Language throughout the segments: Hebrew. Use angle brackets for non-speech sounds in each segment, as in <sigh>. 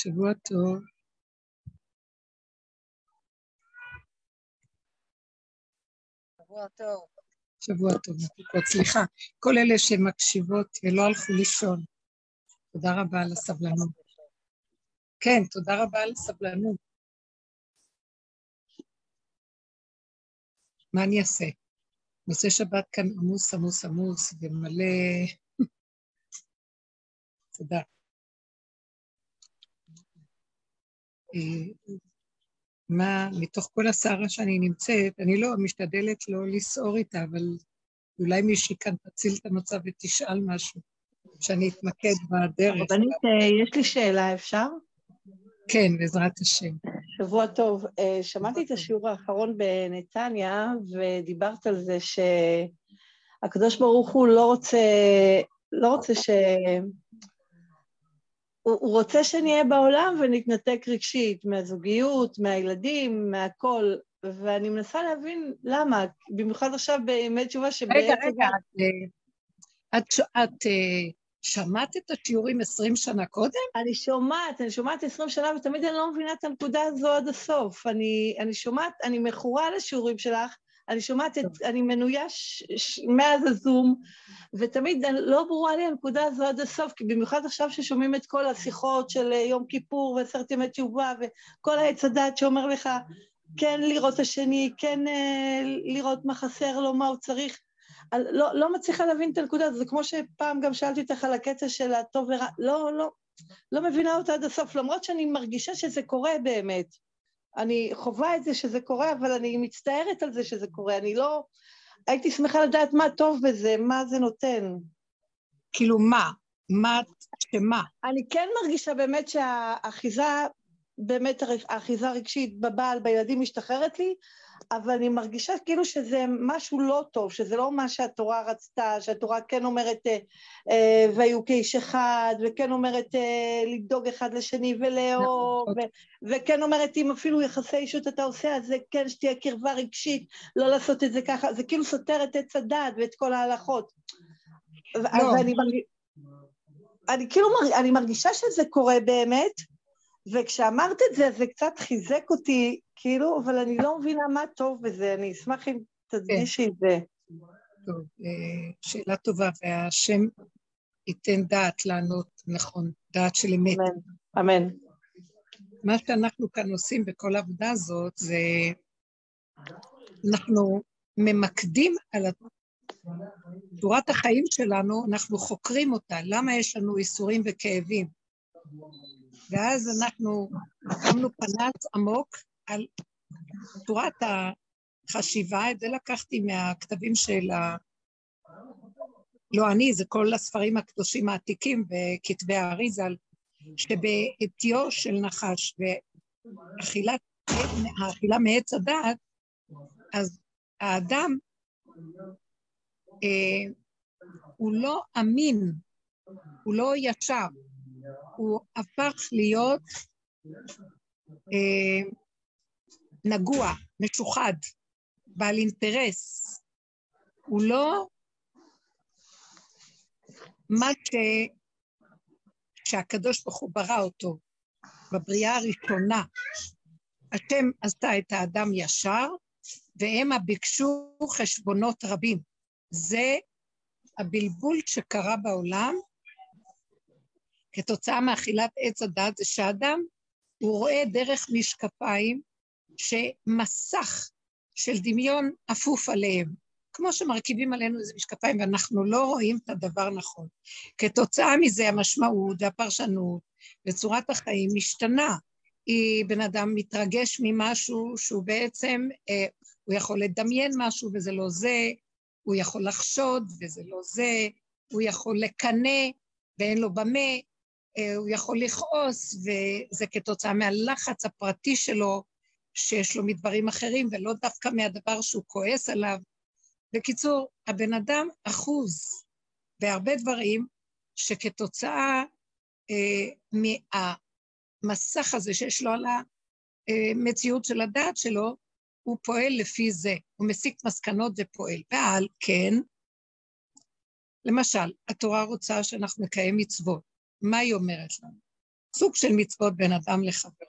שבוע טוב. שבוע טוב. שבוע טוב, מתוקות. סליחה, כל אלה שמקשיבות ולא הלכו לישון, תודה רבה על הסבלנות. כן, תודה רבה על הסבלנות. מה אני אעשה? נושא שבת כאן עמוס, עמוס, עמוס, ומלא... <laughs> תודה. אה, מה, מתוך כל הסערה שאני נמצאת, אני לא משתדלת לא לסעור איתה, אבל אולי מישהי כאן תציל את המצב ותשאל משהו, שאני אתמקד בדרך. רבנית, אה, יש לי שאלה, אפשר? כן, בעזרת השם. שבוע טוב. אה, שמעתי את השיעור האחרון בנתניה, ודיברת על זה שהקדוש ברוך הוא לא רוצה, לא רוצה ש... הוא, הוא רוצה שנהיה בעולם ונתנתק רגשית מהזוגיות, מהילדים, מהכל, ואני מנסה להבין למה, במיוחד עכשיו בימי תשובה שבעצם... רגע, רגע, את, אה, את, את אה, שמעת את השיעורים עשרים שנה קודם? אני שומעת, אני שומעת עשרים שנה, ותמיד אני לא מבינה את הנקודה הזו עד הסוף. אני, אני שומעת, אני מכורה לשיעורים שלך, אני שומעת את, אני מנויה ש, ש, מאז הזום, ותמיד לא ברורה לי הנקודה הזו עד הסוף, כי במיוחד עכשיו ששומעים את כל השיחות של יום כיפור ועשרת ימי תשובה, וכל העץ הדת שאומר לך, כן לראות את השני, כן אה, לראות מה חסר לו, מה הוא צריך. לא, לא מצליחה להבין את הנקודה הזו, זה כמו שפעם גם שאלתי אותך על הקטע של הטוב ורע, לא, לא, לא מבינה אותה עד הסוף, למרות שאני מרגישה שזה קורה באמת. אני חווה את זה שזה קורה, אבל אני מצטערת על זה שזה קורה, אני לא... הייתי שמחה לדעת מה טוב בזה, מה זה נותן. כאילו מה? מה, שמה? אני כן מרגישה באמת שהאחיזה, באמת האחיזה הרגשית בבעל, בילדים משתחררת לי, אבל אני מרגישה כאילו שזה משהו לא טוב, שזה לא מה שהתורה רצתה, שהתורה כן אומרת אה, אה, והיו כאיש אחד, וכן אומרת אה, לדאוג אחד לשני ולאהוב, נכון. וכן אומרת אם אפילו יחסי אישות אתה עושה, אז זה כן שתהיה קרבה רגשית, לא לעשות את זה ככה, זה כאילו סותר את עץ הדעת ואת כל ההלכות. לא. ואני מרגישה... אני כאילו מרג... אני מרגישה שזה קורה באמת, וכשאמרת את זה, זה קצת חיזק אותי, כאילו, אבל אני לא מבינה מה טוב בזה, אני אשמח אם תדגישי את זה. טוב, אה, שאלה טובה, והשם ייתן דעת לענות נכון, דעת של אמת. אמן, אמן. מה שאנחנו כאן עושים בכל העבודה הזאת זה אנחנו ממקדים על צורת החיים שלנו, אנחנו חוקרים אותה, למה יש לנו איסורים וכאבים. ואז אנחנו שמנו פנס עמוק על צורת החשיבה, את זה לקחתי מהכתבים של ה... לא אני, זה כל הספרים הקדושים העתיקים וכתבי האריזל, שבעטיו של נחש והאכילה מעץ הדעת, אז האדם אה, הוא לא אמין, הוא לא ישר, הוא הפך להיות אה, נגוע, משוחד, בעל אינטרס. הוא לא מה ש... שהקדוש ברוך הוא ברא אותו בבריאה הראשונה. השם עשתה את האדם ישר, והמה ביקשו חשבונות רבים. זה הבלבול שקרה בעולם כתוצאה מאכילת עץ הדת, זה שאדם, הוא רואה דרך משקפיים שמסך של דמיון אפוף עליהם. כמו שמרכיבים עלינו איזה משקפיים ואנחנו לא רואים את הדבר נכון. כתוצאה מזה המשמעות והפרשנות וצורת החיים משתנה. היא, בן אדם מתרגש ממשהו שהוא בעצם, אה, הוא יכול לדמיין משהו וזה לא זה, הוא יכול לחשוד וזה לא זה, הוא יכול לקנא ואין לו במה, הוא יכול לכעוס, וזה כתוצאה מהלחץ הפרטי שלו, שיש לו מדברים אחרים, ולא דווקא מהדבר שהוא כועס עליו. בקיצור, הבן אדם אחוז בהרבה דברים שכתוצאה אה, מהמסך הזה שיש לו על המציאות של הדעת שלו, הוא פועל לפי זה, הוא מסיק מסקנות ופועל. ועל כן, למשל, התורה רוצה שאנחנו נקיים מצוות. מה היא אומרת לנו? סוג של מצוות בין אדם לחבר.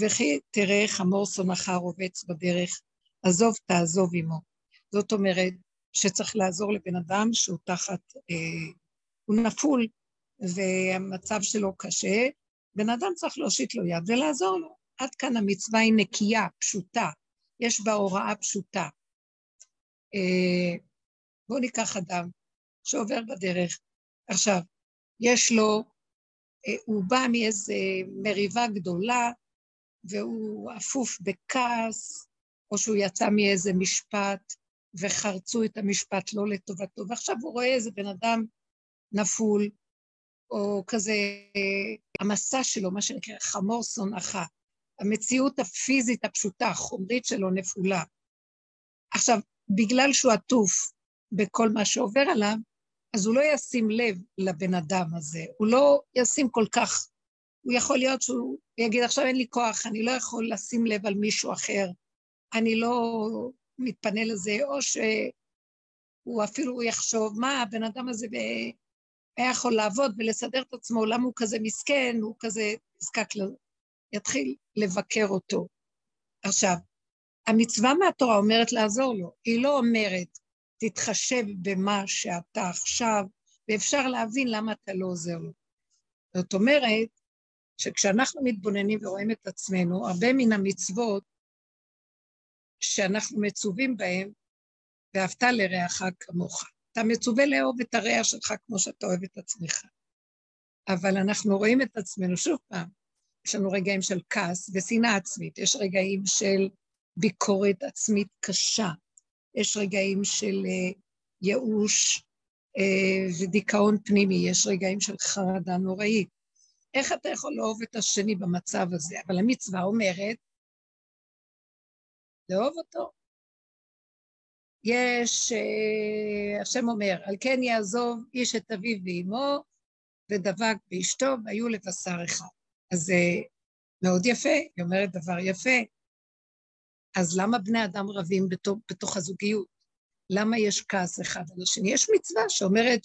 וכי תראה חמור שונאך רובץ בדרך, עזוב תעזוב עמו. זאת אומרת שצריך לעזור לבן אדם שהוא תחת, אה, הוא נפול והמצב שלו קשה, בן אדם צריך להושיט לו יד ולעזור לו. עד כאן המצווה היא נקייה, פשוטה, יש בה הוראה פשוטה. אה, בואו ניקח אדם שעובר בדרך. עכשיו, יש לו, אה, הוא בא מאיזו מריבה גדולה, והוא אפוף בכעס, או שהוא יצא מאיזה משפט וחרצו את המשפט לא לטובתו, ועכשיו הוא רואה איזה בן אדם נפול, או כזה, המסע שלו, מה שנקרא חמור שונאך, המציאות הפיזית הפשוטה, החומרית שלו נפולה. עכשיו, בגלל שהוא עטוף בכל מה שעובר עליו, אז הוא לא ישים לב לבן אדם הזה, הוא לא ישים כל כך, הוא יכול להיות שהוא יגיד, עכשיו אין לי כוח, אני לא יכול לשים לב על מישהו אחר, אני לא מתפנה לזה, או שהוא אפילו יחשוב, מה, הבן אדם הזה היה יכול לעבוד ולסדר את עצמו, למה הוא כזה מסכן, הוא כזה נזקק לזה. יתחיל לבקר אותו. עכשיו, המצווה מהתורה אומרת לעזור לו, היא לא אומרת, תתחשב במה שאתה עכשיו, ואפשר להבין למה אתה לא עוזר לו. זאת אומרת, שכשאנחנו מתבוננים ורואים את עצמנו, הרבה מן המצוות שאנחנו מצווים בהן, ואהבת לרעך כמוך. אתה מצווה לאהוב את הרע שלך כמו שאתה אוהב את עצמך. אבל אנחנו רואים את עצמנו, שוב פעם, יש לנו רגעים של כעס ושנאה עצמית, יש רגעים של ביקורת עצמית קשה, יש רגעים של uh, ייאוש uh, ודיכאון פנימי, יש רגעים של חרדה נוראית. איך אתה יכול לאהוב את השני במצב הזה? אבל המצווה אומרת, לאהוב אותו. יש, uh, השם אומר, על כן יעזוב איש את אביו ואמו, ודבק באשתו, והיו לבשר אחד. אז זה מאוד יפה, היא אומרת דבר יפה. אז למה בני אדם רבים בתוך, בתוך הזוגיות? למה יש כעס אחד על השני? יש מצווה שאומרת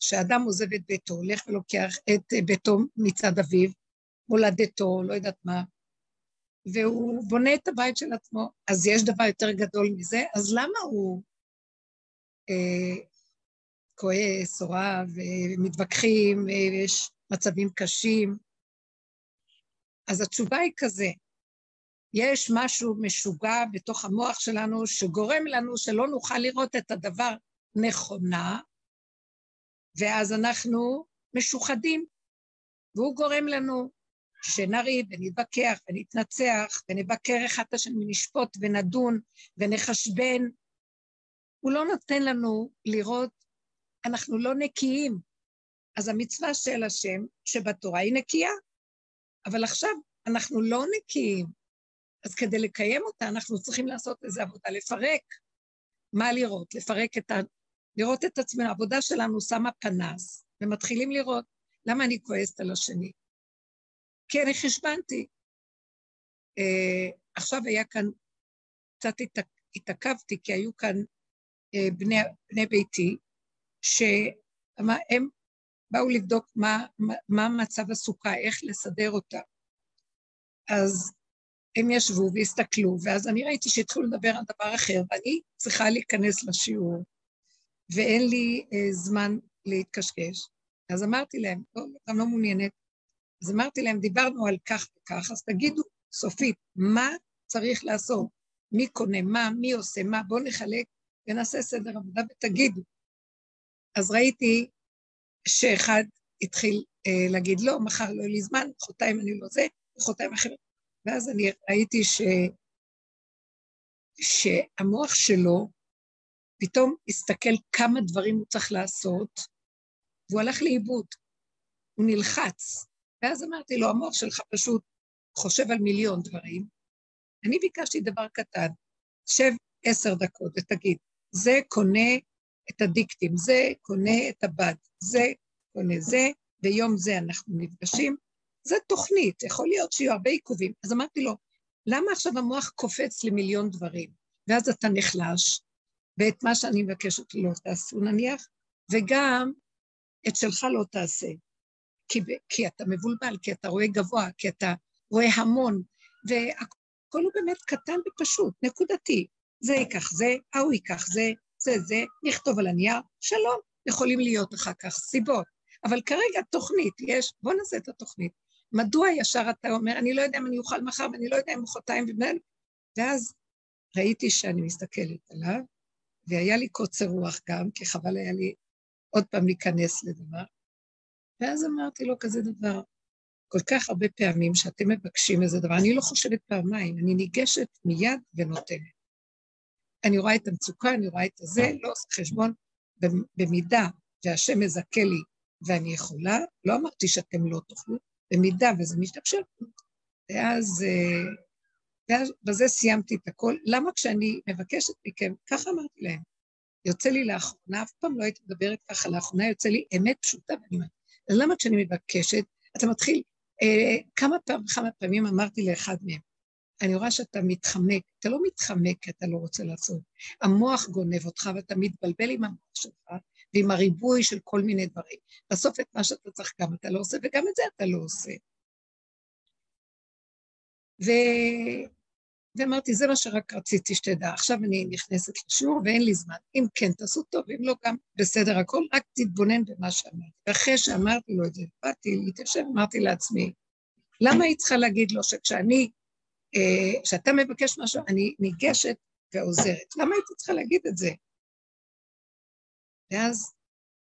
שאדם עוזב את ביתו, הולך ולוקח את ביתו מצד אביו, מולדתו, לא יודעת מה, והוא בונה את הבית של עצמו. אז יש דבר יותר גדול מזה, אז למה הוא אה, כועס או רב, ומתווכחים, ויש מצבים קשים? אז התשובה היא כזה, יש משהו משוגע בתוך המוח שלנו שגורם לנו שלא נוכל לראות את הדבר נכונה, ואז אנחנו משוחדים, והוא גורם לנו שנריב ונתווכח ונתנצח ונבקר אחד את השני, ונשפוט ונדון ונחשבן. הוא לא נותן לנו לראות, אנחנו לא נקיים. אז המצווה של השם שבתורה היא נקייה, אבל עכשיו אנחנו לא נקיים. אז כדי לקיים אותה, אנחנו צריכים לעשות איזו עבודה, לפרק. מה לראות? לפרק את ה... לראות את עצמנו. העבודה שלנו שמה פנס, ומתחילים לראות למה אני כועסת על השני. כי אני חשבנתי. Uh, עכשיו היה כאן, קצת התעכבתי, כי היו כאן uh, בני, בני ביתי, שהם באו לבדוק מה, מה מצב הסוכה, איך לסדר אותה. אז הם ישבו והסתכלו, ואז אני ראיתי שהתחילו לדבר על דבר אחר, ואני צריכה להיכנס לשיעור, ואין לי אה, זמן להתקשקש. אז אמרתי להם, לא, גם לא מעוניינת, אז אמרתי להם, דיברנו על כך וכך, אז תגידו סופית, מה צריך לעשות? מי קונה מה, מי עושה מה, בואו נחלק ונעשה סדר עבודה ותגידו. אז ראיתי שאחד התחיל אה, להגיד, לא, מחר לא יהיה לי זמן, מחרתיים אני לא זה, מחרתיים אחרת. ואז אני ראיתי ש... שהמוח שלו פתאום הסתכל כמה דברים הוא צריך לעשות, והוא הלך לאיבוד, הוא נלחץ. ואז אמרתי לו, המוח שלך פשוט חושב על מיליון דברים. אני ביקשתי דבר קטן, שב עשר דקות ותגיד, זה קונה את הדיקטים, זה קונה את הבד, זה קונה זה, ביום זה אנחנו נפגשים. זה תוכנית, יכול להיות שיהיו הרבה עיכובים. אז אמרתי לו, למה עכשיו המוח קופץ למיליון דברים? ואז אתה נחלש, ואת מה שאני מבקשת לא תעשו נניח, וגם את שלך לא תעשה. כי, כי אתה מבולבל, כי אתה רואה גבוה, כי אתה רואה המון, והכל הוא באמת קטן ופשוט, נקודתי. זה ייקח זה, ההוא ייקח זה, זה זה, נכתוב על הנייר, שלום, יכולים להיות אחר כך סיבות. אבל כרגע תוכנית, יש, בוא נעשה את התוכנית. מדוע ישר אתה אומר, אני לא יודע אם אני אוכל מחר ואני לא יודע אם מחרתיים, ואז ראיתי שאני מסתכלת עליו, והיה לי קוצר רוח גם, כי חבל היה לי עוד פעם להיכנס לדבר. ואז אמרתי לו כזה דבר, כל כך הרבה פעמים שאתם מבקשים איזה דבר, אני לא חושבת פעמיים, אני ניגשת מיד ונותנת. אני רואה את המצוקה, אני רואה את הזה, לא עושה חשבון, במידה והשם מזכה לי ואני יכולה, לא אמרתי שאתם לא תוכלו, במידה וזה משתפשל. ואז, אה, ואז בזה סיימתי את הכל. למה כשאני מבקשת מכם, ככה אמרתי להם, יוצא לי לאחרונה, אף פעם לא הייתי מדברת ככה, לאחרונה יוצא לי אמת פשוטה, ואני אומרת, אז למה כשאני מבקשת, אתה מתחיל, אה, כמה פעמים, כמה פעמים אמרתי לאחד מהם, אני רואה שאתה מתחמק, אתה לא מתחמק כי אתה לא רוצה לעשות. המוח גונב אותך ואתה מתבלבל עם המוח שלך ועם הריבוי של כל מיני דברים. בסוף את מה שאתה צריך גם אתה לא עושה וגם את זה אתה לא עושה. ו... ואמרתי, זה מה שרק רציתי שתדע. עכשיו אני נכנסת לשיעור ואין לי זמן. אם כן, תעשו טוב, אם לא, גם בסדר הכל, רק תתבונן במה שאמרתי. ואחרי שאמרתי לו את זה, באתי להתיישב, אמרתי לעצמי, למה היא צריכה להגיד לו שכשאני, אה, כשאתה מבקש משהו, אני ניגשת ועוזרת? למה הייתי צריכה להגיד את זה? ואז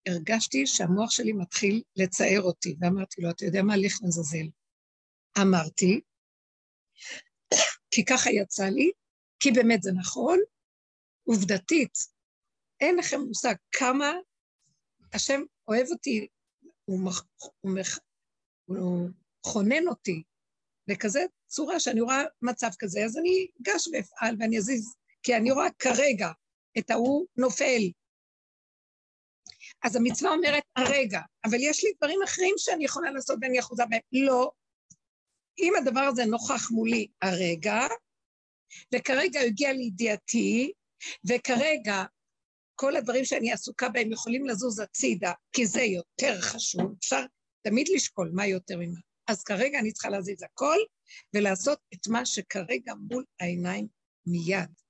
הרגשתי שהמוח שלי מתחיל לצער אותי, ואמרתי לו, אתה יודע מה, לך לעזאזל. אמרתי, כי ככה יצא לי, כי באמת זה נכון, עובדתית, אין לכם מושג כמה השם אוהב אותי, הוא, מח, הוא, מח, הוא חונן אותי בכזה צורה שאני רואה מצב כזה, אז אני אגש ואפעל ואני אזיז, כי אני רואה כרגע את ההוא נופל. אז המצווה אומרת, הרגע, אבל יש לי דברים אחרים שאני יכולה לעשות ואני אחוזה בהם. לא, אם הדבר הזה נוכח מולי הרגע, וכרגע הגיע לידיעתי, וכרגע כל הדברים שאני עסוקה בהם יכולים לזוז הצידה, כי זה יותר חשוב, אפשר תמיד לשקול מה יותר ממה. אז כרגע אני צריכה להזיז הכל ולעשות את מה שכרגע מול העיניים מיד.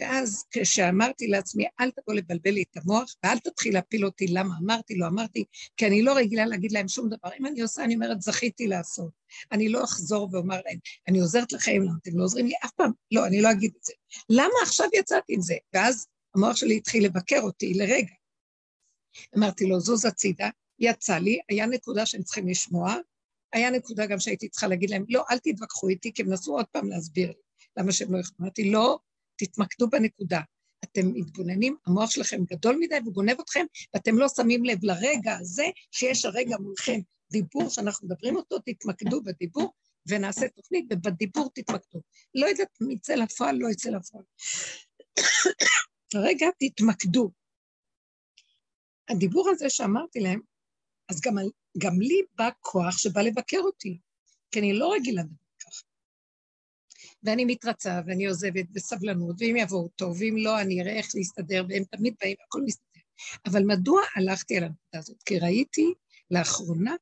ואז כשאמרתי לעצמי, אל תבוא לבלבל לי את המוח, ואל תתחיל להפיל אותי למה אמרתי, לא אמרתי, כי אני לא רגילה להגיד להם שום דבר. אם אני עושה, אני אומרת, זכיתי לעשות. אני לא אחזור ואומר להם, אני עוזרת לכם, למה אתם לא עוזרים לי אף פעם? לא, אני לא אגיד את זה. למה עכשיו יצאתי עם זה? ואז המוח שלי התחיל לבקר אותי לרגע. אמרתי לו, זוז הצידה, יצא לי, היה נקודה שהם צריכים לשמוע, היה נקודה גם שהייתי צריכה להגיד להם, לא, אל תתווכחו איתי, כי הם נסו עוד פעם להסביר לי למה שהם לא יכולים. אמרתי, לא, תתמקדו בנקודה. אתם מתבוננים, המוח שלכם גדול מדי וגונב אתכם, ואתם לא שמים לב לרגע הזה שיש הרגע מולכם דיבור שאנחנו מדברים אותו, תתמקדו בדיבור ונעשה תוכנית, ובדיבור תתמקדו. לא יודעת אם יצא לפועל, לא יצא לפועל. רגע, תתמקדו. הדיבור הזה שאמרתי להם, אז גם, גם לי בא כוח שבא לבקר אותי, כי אני לא רגילה לדבר. ואני מתרצה, ואני עוזבת בסבלנות, ואם יבואו טוב, ואם לא, אני אראה איך להסתדר, והם תמיד באים, הכל מסתדר. אבל מדוע הלכתי על הנקודה הזאת? כי ראיתי לאחרונה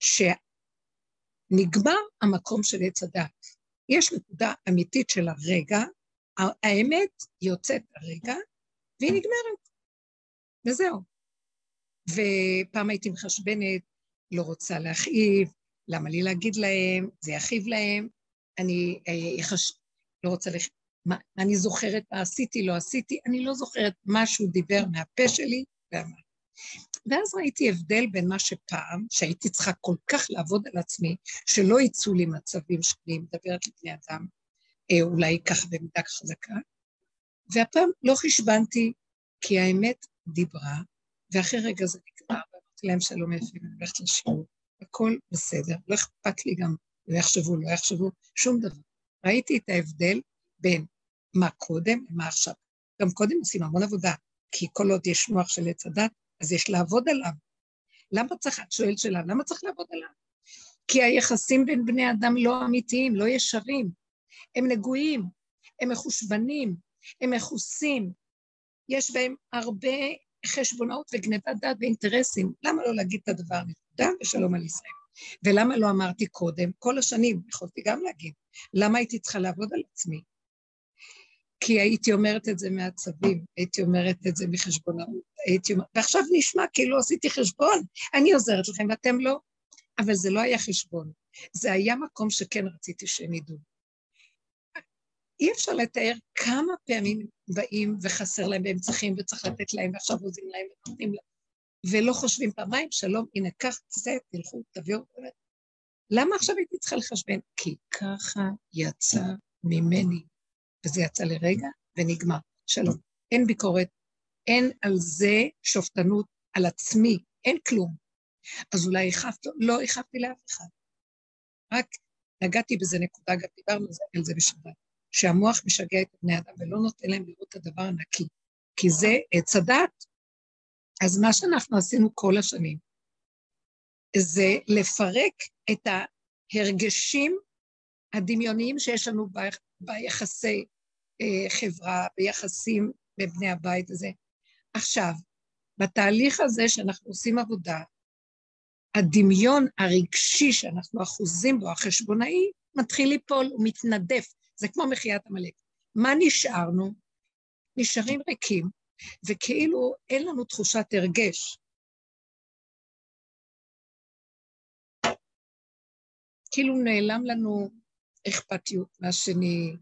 שנגמר המקום של עץ הדת. יש נקודה אמיתית של הרגע, האמת יוצאת הרגע, והיא נגמרת. וזהו. ופעם הייתי מחשבנת, לא רוצה להכאיב, למה לי להגיד להם, זה יכאיב להם, אני אה, יחש... לא רוצה לח... מה, אני זוכרת מה עשיתי, לא עשיתי, אני לא זוכרת מה שהוא דיבר מהפה שלי ומה. ואז ראיתי הבדל בין מה שפעם, שהייתי צריכה כל כך לעבוד על עצמי, שלא יצאו לי מצבים שאני מדברת לבני אדם, אה, אולי ככה במידה חזקה, והפעם לא חשבנתי, כי האמת דיברה, ואחרי רגע זה נגמר, ואמרתי להם שלום יפים, אני הולכת לשיעור, הכל בסדר, לא אכפת לי גם לא יחשבו, לא יחשבו, שום דבר. ראיתי את ההבדל בין מה קודם למה עכשיו. גם קודם עושים המון עבודה, כי כל עוד יש מוח של עץ הדת, אז יש לעבוד עליו. למה צריך, את שואלת שאלה, למה צריך לעבוד עליו? כי היחסים בין בני אדם לא אמיתיים, לא ישרים. הם נגועים, הם מחושבנים, הם מכוסים. יש בהם הרבה חשבונאות וגנבת דעת ואינטרסים. למה לא להגיד את הדבר נקודה ושלום על ישראל? ולמה לא אמרתי קודם? כל השנים, יכולתי גם להגיד. למה הייתי צריכה לעבוד על עצמי? כי הייתי אומרת את זה מעצבים, הייתי אומרת את זה מחשבונאות, הייתי אומרת, ועכשיו נשמע כאילו עשיתי חשבון, אני עוזרת לכם ואתם לא, אבל זה לא היה חשבון, זה היה מקום שכן רציתי שהם ידעו. אי אפשר לתאר כמה פעמים באים וחסר להם והם צריכים וצריך לתת להם ועכשיו עוזים להם ונותנים להם ולא חושבים פעמיים, שלום, הנה, קח, צא, תלכו, תביאו. למה עכשיו הייתי צריכה לחשבן? כי ככה יצא ממני, וזה יצא לרגע ונגמר. שלום. אין ביקורת, אין על זה שופטנות, על עצמי, אין כלום. אז אולי הכפתי, לא הכפתי לאף אחד. רק נגעתי בזה נקודה, גם דיברנו על זה בשבת, שהמוח משגע את בני אדם ולא נותן להם לראות את הדבר הנקי, כי זה עץ הדת. אז מה שאנחנו עשינו כל השנים, זה לפרק את ההרגשים הדמיוניים שיש לנו ב, ביחסי אה, חברה, ביחסים בבני הבית הזה. עכשיו, בתהליך הזה שאנחנו עושים עבודה, הדמיון הרגשי שאנחנו אחוזים בו, החשבונאי, מתחיל ליפול, הוא מתנדף. זה כמו מחיית עמלק. מה נשארנו? נשארים ריקים, וכאילו אין לנו תחושת הרגש. כאילו נעלם לנו אכפתיות מהשני.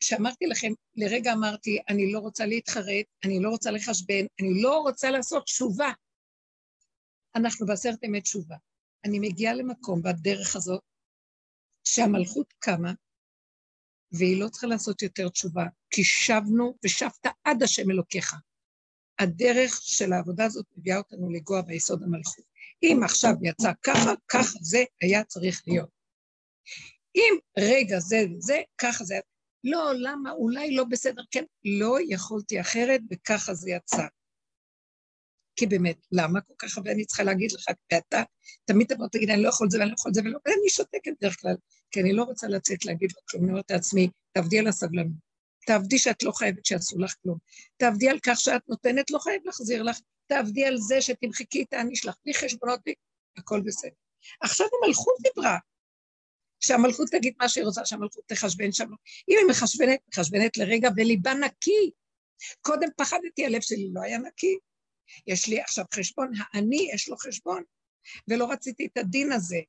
כשאמרתי לכם, לרגע אמרתי, אני לא רוצה להתחרט, אני לא רוצה לחשבן, אני לא רוצה לעשות תשובה. אנחנו בעשרת ימי תשובה. אני מגיעה למקום בדרך הזאת שהמלכות קמה, והיא לא צריכה לעשות יותר תשובה, כי שבנו ושבת עד השם אלוקיך. הדרך של העבודה הזאת מביאה אותנו לגוע ביסוד המלכות. אם עכשיו יצא ככה, ככה זה היה צריך להיות. אם רגע זה וזה, ככה זה... לא, למה? אולי לא בסדר, כן. לא יכולתי אחרת, וככה זה יצא. כי באמת, למה כל כך הרבה אני צריכה להגיד לך, ואתה תמיד תבוא תגיד, אני לא יכול את זה ואני לא יכול את זה, ולא, ואני שותקת בדרך כלל, כי אני לא רוצה לצאת להגיד לו כלום, אני אומרת לעצמי, תעבדי על הסבלנות, תעבדי שאת לא חייבת שיעשו לך כלום, תעבדי על כך שאת נותנת, לא חייב להחזיר לך, תעבדי על זה שתמחקי את האני שלך, בלי חשבונות, הכל בסדר. עכשיו המלכות דיברה, שהמלכות תגיד מה שהיא רוצה, שהמלכות תחשבן שם. אם היא מחשבנת, מחשבנת לרגע וליבה נקי. קודם פחדתי, הלב שלי לא היה נקי. יש לי עכשיו חשבון, האני יש לו חשבון, ולא רציתי את הדין הזה.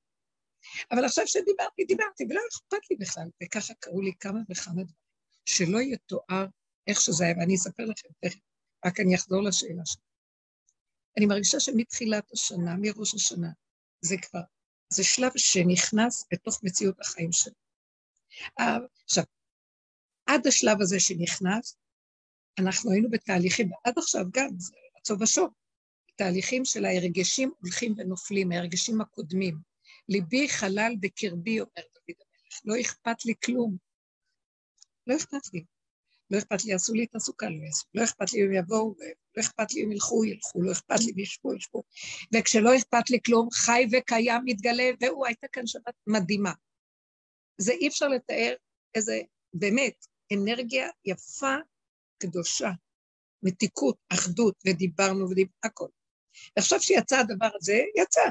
אבל עכשיו שדיברתי, דיברתי, ולא אכפת לי בכלל. וככה קראו לי כמה וכמה דברים, שלא יתואר איך שזה היה, ואני אספר לכם תכף, רק אני אחזור לשאלה שלי. אני מרגישה שמתחילת השנה, מראש השנה, זה כבר, זה שלב שנכנס בתוך מציאות החיים שלי. עכשיו, עד השלב הזה שנכנס, אנחנו היינו בתהליכים, ועד עכשיו גם, זה עצוב ושוב, תהליכים של ההרגשים הולכים ונופלים, ההרגשים הקודמים. ליבי חלל בקרבי, אומר דוד המלך, לא אכפת לי כלום. לא אכפת לי. לא אכפת לי, יעשו לי את הסוכה, לא יעשו. לא אכפת לי אם יבואו, לא אכפת לי אם ילכו, ילכו, לא אכפת לי אם ישבו, ישבו. וכשלא אכפת לי כלום, חי וקיים, מתגלה, והוא, הייתה כאן שבת מדהימה. זה אי אפשר לתאר איזה, באמת, אנרגיה יפה, קדושה, מתיקות, אחדות, ודיברנו ודיברנו, הכל. ועכשיו שיצא הדבר הזה, יצא.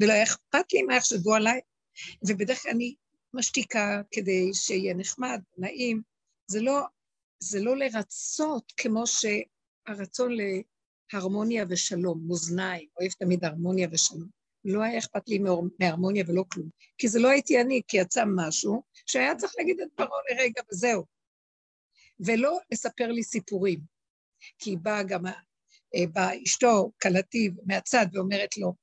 ולא היה אכפת לי מה יחשבו עליי, ובדרך כלל אני משתיקה כדי שיהיה נחמד, נעים. זה לא, זה לא לרצות כמו שהרצון להרמוניה ושלום, מאזניים, אוהב תמיד הרמוניה ושלום. לא היה אכפת לי מהרמוניה ולא כלום, כי זה לא הייתי אני, כי יצא משהו שהיה צריך להגיד את דברו לרגע וזהו. ולא לספר לי סיפורים. כי באה גם, אה, באה אשתו, כלתי, מהצד, ואומרת לו,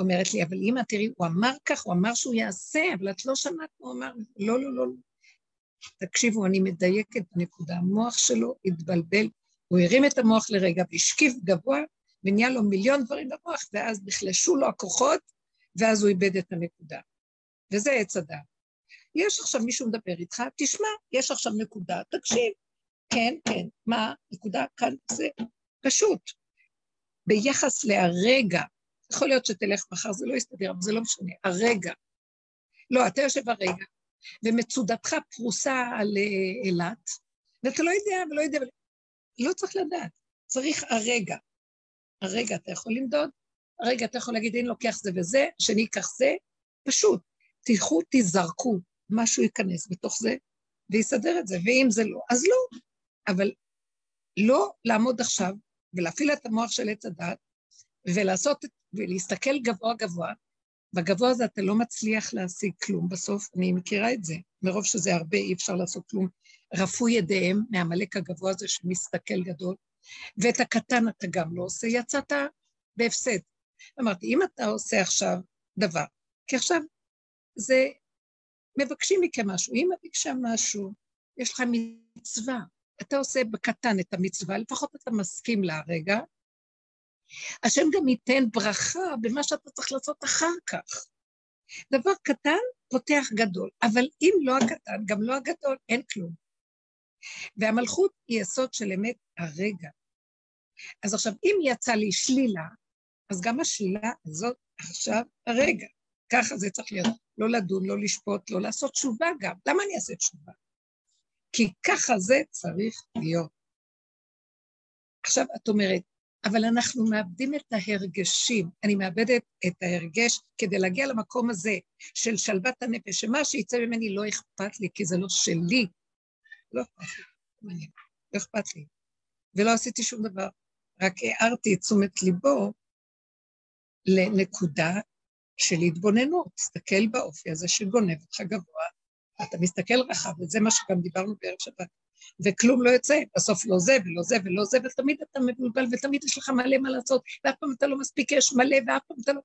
אומרת לי, אבל אמא, תראי, הוא אמר כך, הוא אמר שהוא יעשה, אבל את לא שמעת מה הוא אמר. לא, לא, לא. תקשיבו, אני מדייקת בנקודה. המוח שלו התבלבל, הוא הרים את המוח לרגע והשקיף גבוה, ונהיה לו מיליון דברים במוח, ואז נחלשו לו הכוחות, ואז הוא איבד את הנקודה. וזה עץ הדעת. יש עכשיו מישהו מדבר איתך, תשמע, יש עכשיו נקודה, תקשיב. כן, כן, מה, נקודה כאן, זה פשוט. ביחס להרגע, יכול להיות שתלך מחר, זה לא יסתדר, אבל זה לא משנה, הרגע. לא, אתה יושב הרגע, ומצודתך פרוסה על אה, אילת, ואתה לא יודע ולא יודע, לא צריך לדעת. צריך הרגע. הרגע אתה יכול למדוד, הרגע אתה יכול להגיד, אני לוקח זה וזה, שני ייקח זה, פשוט. תלכו, תזרקו, משהו ייכנס בתוך זה, ויסדר את זה, ואם זה לא, אז לא. אבל לא לעמוד עכשיו ולהפעיל את המוח של עץ הדת, ולעשות, ולהסתכל גבוה גבוה, בגבוה הזה אתה לא מצליח להשיג כלום בסוף, אני מכירה את זה, מרוב שזה הרבה אי אפשר לעשות כלום. רפו ידיהם מעמלק הגבוה הזה שמסתכל גדול, ואת הקטן אתה גם לא עושה, יצאת בהפסד. אמרתי, אם אתה עושה עכשיו דבר, כי עכשיו זה, מבקשים מכם משהו, אם ביקשה משהו, יש לך מצווה, אתה עושה בקטן את המצווה, לפחות אתה מסכים לה רגע, השם גם ייתן ברכה במה שאתה צריך לעשות אחר כך. דבר קטן פותח גדול, אבל אם לא הקטן, גם לא הגדול, אין כלום. והמלכות היא יסוד של אמת הרגע. אז עכשיו, אם יצא לי שלילה, אז גם השלילה הזאת עכשיו הרגע. ככה זה צריך להיות. לא לדון, לא לשפוט, לא לעשות תשובה גם. למה אני אעשה תשובה? כי ככה זה צריך להיות. עכשיו, את אומרת, אבל אנחנו מאבדים את ההרגשים. אני מאבדת את ההרגש כדי להגיע למקום הזה של שלוות הנפש, שמה שיצא ממני לא אכפת לי, כי זה לא שלי. לא אכפת לי, לא אכפת לי. ולא עשיתי שום דבר, רק הערתי את תשומת ליבו לנקודה של התבוננות. תסתכל באופי הזה שגונב אותך גבוה, אתה מסתכל רחב, וזה מה שגם דיברנו בערב שבת. וכלום לא יוצא, בסוף לא זה ולא זה ולא זה, ותמיד אתה מבולבל ותמיד יש לך מלא מה לעשות, ואף פעם אתה לא מספיק, יש מלא ואף פעם אתה לא...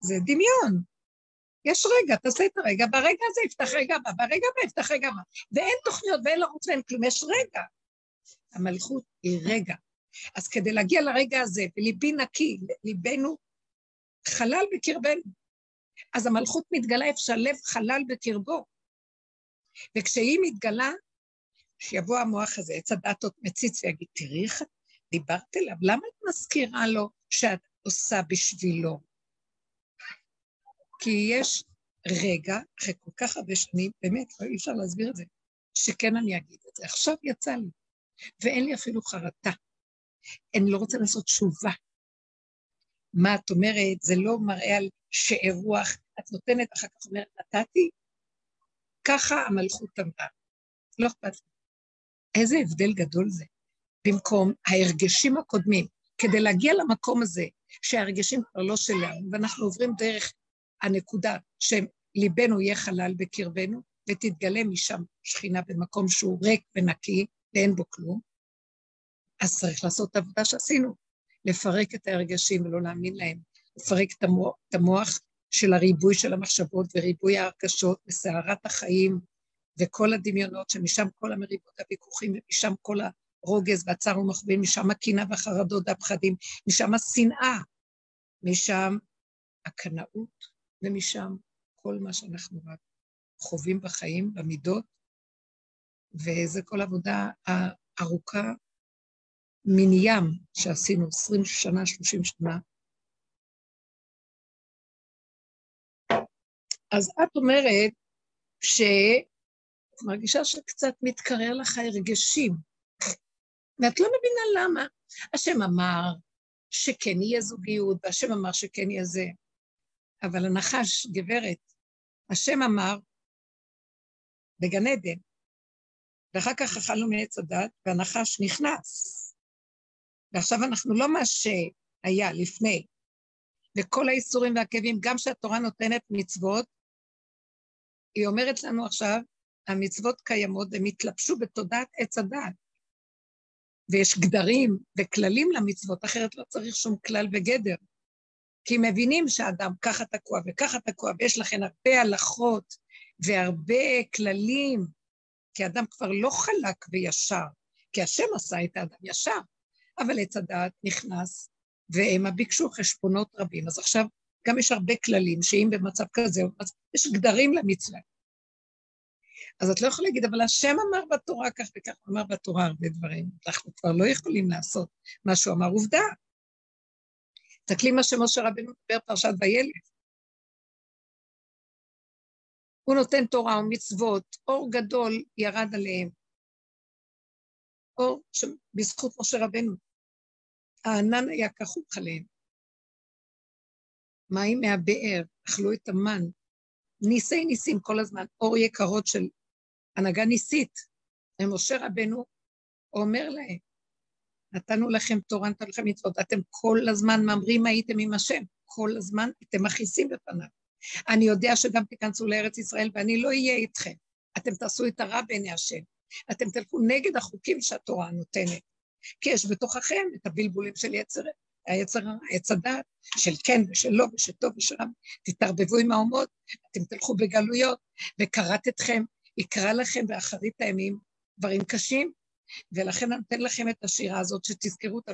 זה דמיון. יש רגע, תעשה את הרגע, ברגע הזה יפתח רגע הבא, ברגע הבא יפתח רגע הבא. ואין תוכניות ואין לרוץ ואין כלום, יש רגע. המלכות היא רגע. אז כדי להגיע לרגע הזה, וליבי נקי, ליבנו חלל בקרבנו, אז המלכות מתגלה איפה שהלב חלל בקרבו. וכשהיא מתגלה, שיבוא המוח הזה, עץ הדתות מציץ ויגיד, תראי איך דיברת אליו, למה את מזכירה לו שאת עושה בשבילו? כי יש רגע, אחרי כל כך הרבה שנים, באמת, לא אי אפשר להסביר את זה, שכן אני אגיד את זה. עכשיו יצא לי, ואין לי אפילו חרטה. אני לא רוצה לעשות תשובה. מה את אומרת? זה לא מראה על שאר רוח. את נותנת, אחר כך אומרת, נתתי? ככה המלכות אמרה. לא אכפת לי. איזה הבדל גדול זה. במקום ההרגשים הקודמים, כדי להגיע למקום הזה, שההרגשים כבר לא שלנו, ואנחנו עוברים דרך הנקודה שליבנו יהיה חלל בקרבנו, ותתגלה משם שכינה במקום שהוא ריק ונקי, ואין בו כלום, אז צריך לעשות את העבודה שעשינו, לפרק את ההרגשים ולא להאמין להם, לפרק את המוח, של הריבוי של המחשבות וריבוי ההרגשות וסערת החיים וכל הדמיונות, שמשם כל המריבות והוויכוחים, ומשם כל הרוגז והצער ומחבין, משם הקנאה והחרדות והפחדים, משם השנאה, משם הקנאות, ומשם כל מה שאנחנו רק חווים בחיים, במידות, וזה כל עבודה ארוכה מן ים שעשינו 20 שנה, 30 שנה. אז את אומרת ש... מרגישה שקצת מתקרר לך הרגשים, ואת לא מבינה למה. השם אמר שכן יהיה זוגיות, והשם אמר שכן יהיה זה. אבל הנחש, גברת, השם אמר בגן עדן, ואחר כך אכלנו מעץ הדת, והנחש נכנס. ועכשיו אנחנו לא מה שהיה לפני, וכל האיסורים והכאבים, גם שהתורה נותנת מצוות, היא אומרת לנו עכשיו, המצוות קיימות והם התלבשו בתודעת עץ הדעת. ויש גדרים וכללים למצוות, אחרת לא צריך שום כלל וגדר. כי מבינים שאדם ככה תקוע וככה תקוע, ויש לכן הרבה הלכות והרבה כללים, כי אדם כבר לא חלק וישר, כי השם עשה את האדם ישר, אבל עץ הדעת נכנס, והם ביקשו חשבונות רבים. אז עכשיו גם יש הרבה כללים, שאם במצב כזה, יש גדרים למצווה. אז את לא יכולה להגיד, אבל השם אמר בתורה כך וכך, אמר בתורה הרבה דברים, אנחנו כבר לא יכולים לעשות מה שהוא אמר, עובדה. תסתכלי מה שמשה רבנו דיבר פרשת וילד. הוא נותן תורה ומצוות, אור גדול ירד עליהם. אור בזכות משה רבנו. הענן היה כחוק עליהם. מים מהבאר, אכלו את המן. ניסי ניסים כל הזמן, אור יקרות של הנהגה ניסית. ומשה רבנו אומר להם, נתנו לכם תורה, נתנו לכם מצוות, אתם כל הזמן ממרים הייתם עם השם, כל הזמן אתם מכעיסים בפניו. אני יודע שגם תיכנסו לארץ ישראל ואני לא אהיה איתכם. אתם תעשו את הרע בעיני השם. אתם תלכו נגד החוקים שהתורה נותנת. כי יש בתוככם את הבלבולים של יצר, עץ הדת, של כן ושל לא ושל טוב ושל רע. תתערבבו עם האומות, אתם תלכו בגלויות, וכרת אתכם, יקרא לכם באחרית הימים דברים קשים, ולכן אני נותן לכם את השירה הזאת, שתזכרו אותה,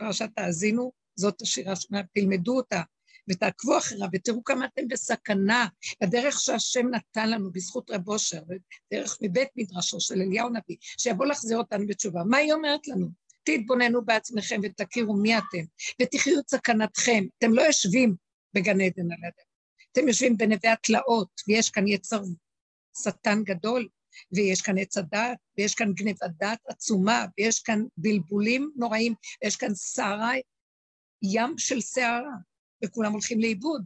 בפרשת תאזינו, זאת השירה שאומרת, תלמדו אותה, ותעקבו אחריה, ותראו כמה אתם בסכנה. הדרך שהשם נתן לנו בזכות רב אושר, דרך מבית מדרשו של אליהו נביא, שיבוא להחזיר אותנו בתשובה. מה היא אומרת לנו? תתבוננו בעצמכם ותכירו מי אתם, ותחיו את סכנתכם. אתם לא יושבים בגן עדן על ידם, אתם יושבים בנווה התלאות, ויש כאן יצר שטן גדול, ויש כאן עץ הדת, ויש כאן גנבת דת עצומה, ויש כאן בלבולים נוראים, ויש כאן סערה, ים של סערה, וכולם הולכים לאיבוד.